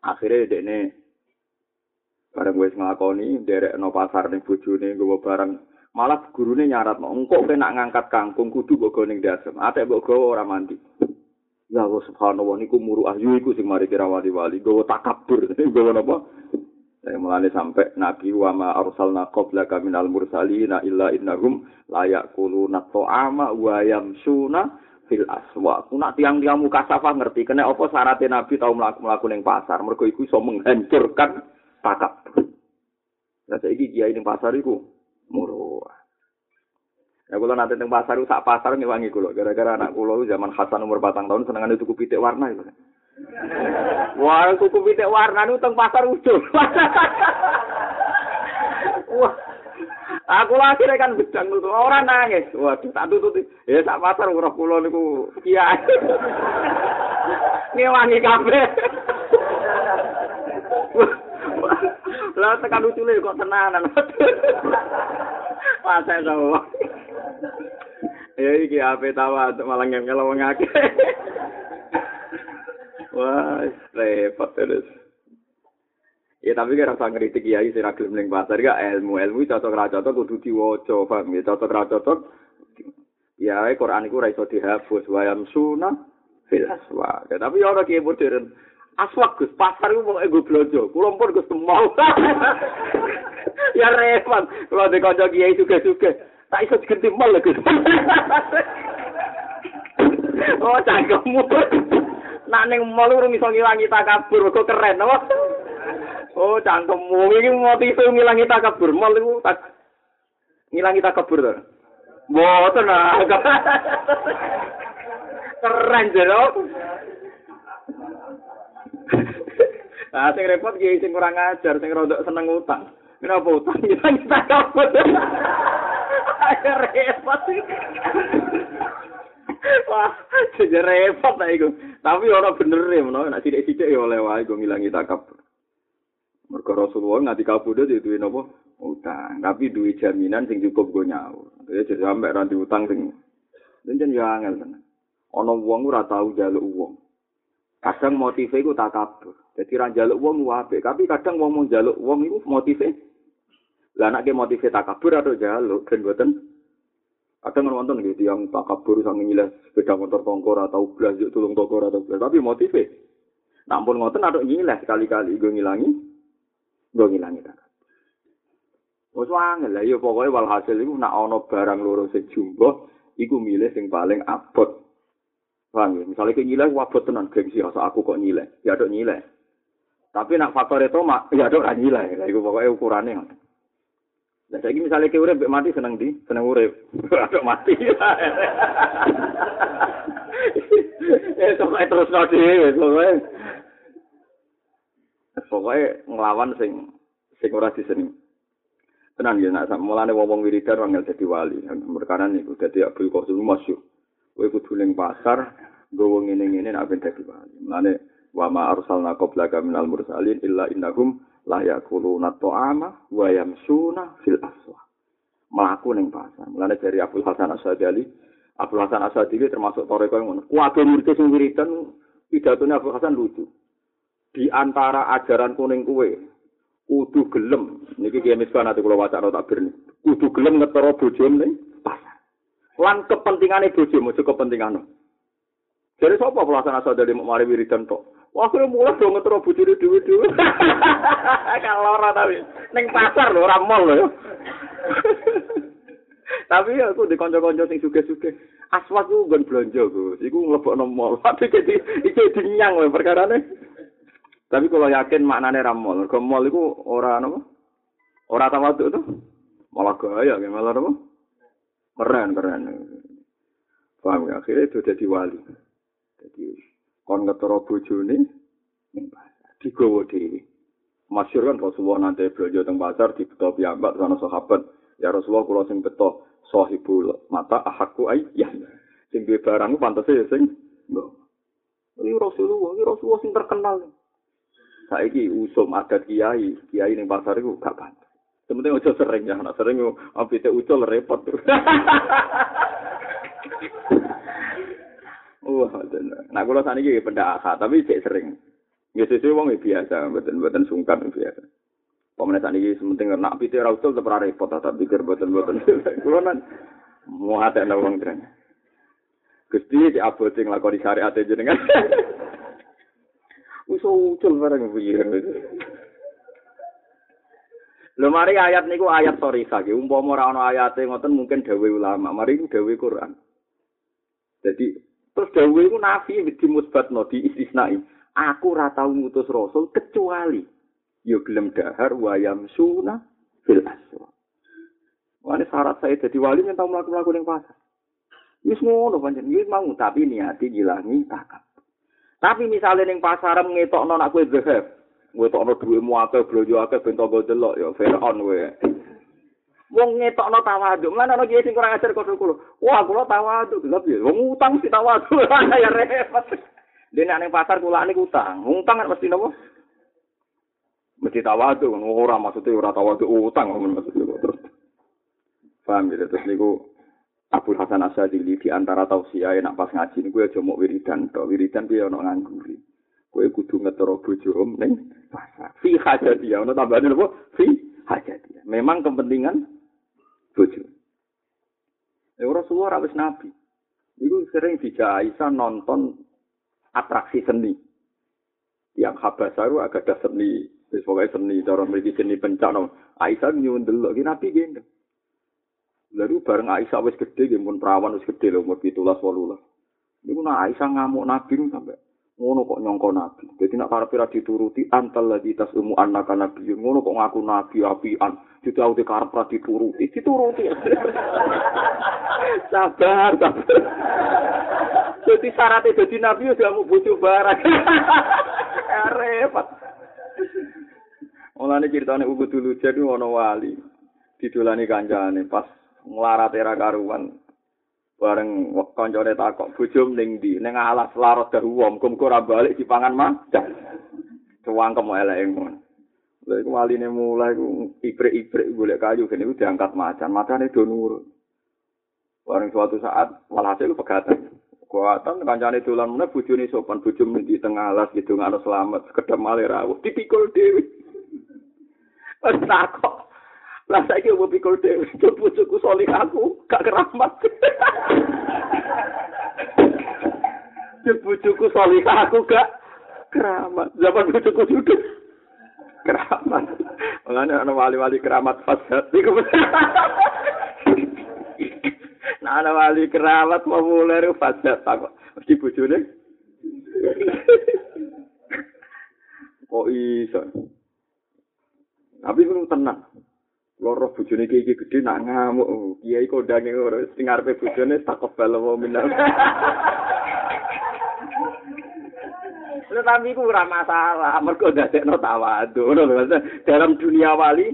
Akhirnya dene bareng wis nglakoni derek pasar ning bojone nggawa barang. Malah gurune nyarat mau engkau kena ngangkat kangkung kudu mbok ning dasem ate mbok gawa ora mandi. Ya Allah subhanallah niku muru ahyu iku sing mari kira wali-wali gawa takabur. Gawa napa saya mulane sampai nabi wa ma arsalna qablaka minal mursalina illa innahum la yaquluna ta'ama wa yamsuna fil aswa. Kuna tiang-tiang muka safa ngerti kena apa syaratnya nabi tau mlaku-mlaku ning pasar mergo iku iso menghancurkan takabur. Lah saiki kiai ning pasar iku murah. Ya kalau nanti teng pasar sak pasar ngewangi kulo gara-gara anak kulo zaman Hasan umur batang tahun senengan itu pitik warna itu. Wah, tuku pitik warna itu teng pasar ujung. Wah. Aku lagi kan bedang tuh orang nangis. Waduh, tak tutut. Ya sak pasar urah kulo niku kiai. Ngewangi kabeh. Lah tekan lucune kok tenanan. Pasal to. Ya iki ape tawa malah ngel wong akeh. Wah, repot terus. Ya tapi kan rasa ngeritik kiai sing ra gelem ning pasar gak ilmu ilmu cocok ra cocok kudu diwaca paham ya cocok ra cocok ya Quran iku ra iso dihapus wayam sunah fil aswa tapi ora kiai modern aswak Gus, pasar iku pokoke gue blojo. Kula pun Gus mau. ya repot. Kalau di kanca kiai juga-juga. Tak iso diganti mal Gus. oh, cangkemmu. Nak ning mal urung iso ngilangi takabur, kok keren apa? Oh, cangkemmu iki motif ngilangi takabur. Mal iku tak ngilangi takabur to. Mboten ah. Keren jero. Ah sing repot ki sing kurang ajar, sing rodok seneng utang. Kenapa utang kita kita kabut? Ayo repot. Wah, jadi repot lah itu. Tapi orang bener ya, mana nak sidik-sidik ya oleh wae gue ngilangi takabur. Mergo Rasulullah nganti kabudut itu napa? Utang. Tapi duit jaminan sing cukup gue nyaur. Ya jadi sampai ranti utang sing Jan ya angel tenan. Ana wong ora tau njaluk wong. Kadang motive iku takabur. Jadi ra njaluk wong apik, tapi kadang wong mau njaluk wong iku motive Lah nek motive takabur atau njaluk ben boten Kadang nonton gitu yang takabur sang ngilas sepeda motor tongkor atau belas tulung tongkor atau belas tapi motive. Nampun ngoten ada ngilas sekali-kali gue ngilangi gue ngilangi tak. Wes wangel lah ya pokoke walhasil iku nak ana barang loro sing jumbo iku milih sing paling abot. Paham ya? Misalnya ke nyileh wabot tenan gengsi asa aku kok nyileh, ya dok nyileh. Tapi nak faktor itu ya dok ra nyileh. Lah iku pokoke ukurane ngono. Lah saiki misale ke urip mati seneng di, seneng urip. Aduk mati. Eh sok terus nadi, pokoke. Pokoke nglawan sing sing ora diseneng. Tenan ya nak mulane wong wiridan wangel dadi wali. Merkana niku dadi Abdul Qasim masyhur. Kowe kudu ning pasar nggowo ngene-ngene nak ben dadi wali. Mulane wa ma arsalna qablaka minal mursalin illa innahum la yakuluna ta'ama wa yamsuna fil aswa. Melaku ning pasar. Mulane dari Abdul Hasan Asadili, Abdul Hasan Asadili termasuk toreko yang ngono. Kuwabe murid sing wiridan pidatone Abdul Hasan lucu. Di antara ajaran kuning kue, kudu gelem niki kiye misbah nanti kula wacana takbir nih kudu gelem ngetara bojone ning pasar lan kepentingane bojo mojo kepentingane jadi sapa pelaksana sadari mari wiridan tok Wah, kira mulai dong ngetara bojone dhewe-dhewe. Kalau ora tapi ning pasar lho, ora mall lho. Tapi aku di kanca-kanca sing suge-suge. Aswat ku nggon blonjo, Gus. Iku mlebokno mall. Tapi iki iki dinyang wae perkarane. Tapi kalau yakin maknane ramol, mergo mall iku ora napa? Ora tawaduk tuh. Malah gaya, malah napa? Keren, keren. Paham ya? Akhirnya itu jadi wali. Jadi, kon ngetara bojone. Digowo dhewe. Masyur kan Rasulullah nanti belanja teng pasar di beto piyambak sana sahabat. Ya Rasulullah kula sing beto sahibul mata ahakku ay ya. Sing duwe barang pantese ya sing. Ini Rasulullah, ini Rasulullah sing terkenal. saiki usum adat kiai, kiai ning pasar iku gak pantes. Sementing aja sering ya, anak sering ambite ucul repot. Nah, kalau saat ini benda akha, tapi cek sering. Ya, sesuai wong biasa, betul-betul sungkan biasa. Pemenang saat ini sementing nak pite rausul tetap repot, tak pikir betul-betul. Kalau nan, mau hati ada wong keren. Gusti di abot sing lakoni syariat jenengan. Usul ucul bareng piye. Lho mari ayat niku ayat sorika iki. Umpama ora ana ayate ngoten mungkin dawuh ulama. Mari iku dawuh Quran. Jadi terus dawuh iku nafi dimusbatno di istisnai. Aku ora tau ngutus rasul kecuali yo gelem dahar wayam suna fil aswa. Wani syarat saya jadi wali yang tahu melakukan yang pasar. Wis ngono pancen, wis mau tapi niati ngilangi takab. Tapi misalnya ning pasar ngetokno nak kowe zahab, ngetokno dhuwitmu akeh blojo akeh ben tanggo delok ya Firaun kowe. Wong ngetokno tawadhu, mana ana kiye sing kurang ajar kok kulo. Wah, kulo tawadhu, gelap ya. Wong utang si tawadhu ya repot. Dene ning pasar kulane utang. Utang kan mesti nopo? Mesti tawadhu, ora maksudnya ora tawadhu utang maksudnya terus. Paham gitu, terus niku Abu Hasan Asadili di antara tausiah nak pas ngaji ini gue aja mau wiridan to wiridan dia ono ngangguri gue kudu ngetoro bojo om neng pasar fi hajatiyah ono tambahan apa fi hajatiyah memang kepentingan bojo ya Rasulullah habis nabi. Itu sering Aisyah nonton atraksi seni. Yang Habasaru agak ada seni pokoknya seni cara memiliki seni pencak Aisyah nyuwun delok nabi gendeng Lalu bareng Aisyah wis gede, dia pun perawan wis gede loh, umur pitulas walulas. Ini pun Aisyah ngamuk nabi sampai ngono kok nyongko nabi. Jadi nak karepe ra dituruti antal lagi tas umu anak nabi. Ngono kok ngaku nabi apian. Ditau di karep ra dituruti, dituruti. sabar, sabar. Jadi syaratnya jadi nabi udah mau bojo barang. Ya, Repot. Mulane ceritane ugu dulu jadi ono wali. Didolani kancane pas nglarat era karuan. Bareng kancane takok bojo ning ndi? Ning alas larot daruwom, muga ora balik dipangan macan. Cuwangkem eleke ngono. Lha iku waline mulai iku ibrik-ibrik golek kayu kene iku diangkat macan, macane do nurut. Bareng suatu saat walhasil pegatan. Kuatan kancane dolan meneh bojone sopan bojo di tengah alas gitu ngono selamat sekedap male rawuh dipikul dhewe. Pas takok. Lah saiki opo pikul dhewe bojoku solih aku gak keramat. bojoku solih aku gak keramat. Zaman bojoku juga keramat. Mulane ana wali-wali keramat fasad iku. Nah, ana wali keramat mau mulai ru fasad tak mesti bojone. Kok iso? Tapi itu tenang. Loro bojone iki iki gedhe nak ngamuk. Kiai kondange ora sing arepe bojone takok bal wa minal. Tetapi ku ora masalah, mergo dadekno tawadu. Ngono lho, dalam dunia wali.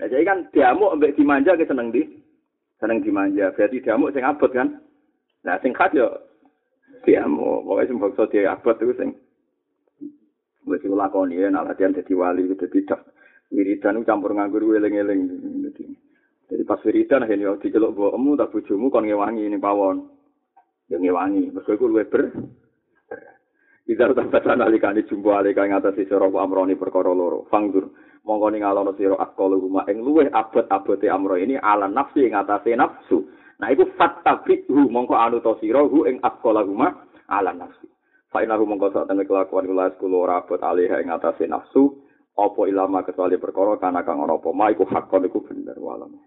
Ya jadi kan diamuk mbek dimanja ke seneng di. Seneng dimanja. Berarti diamuk sing abot kan. Nah, sing khas yo diamuk. Pokoke sing bangsa dia abot itu sing wis lakoni nak latihan dadi wali dadi dak. Wiridan itu campur nganggur eling-eling. Jadi, pas wiridan akhirnya diceluk mbokmu tak bojomu kon ngewangi ning pawon. Ya ngewangi, mergo iku luwih ber Idar tabbatan alikani jumbo alika ing atas sira amroni perkara loro. Fangdur mongko ningalono sira akal rumah ing luweh abot-abote amro ini ala nafsi ing atase nafsu. Nah iku fattabihu mongko anu to sira hu ing akal ala nafsi. Fa inahu mongko sak temne kelakuan kula ora abot alih ing atase nafsu. Apa ilama kecuali perkara kana kang ana apa ma iku hakon iku bener walam.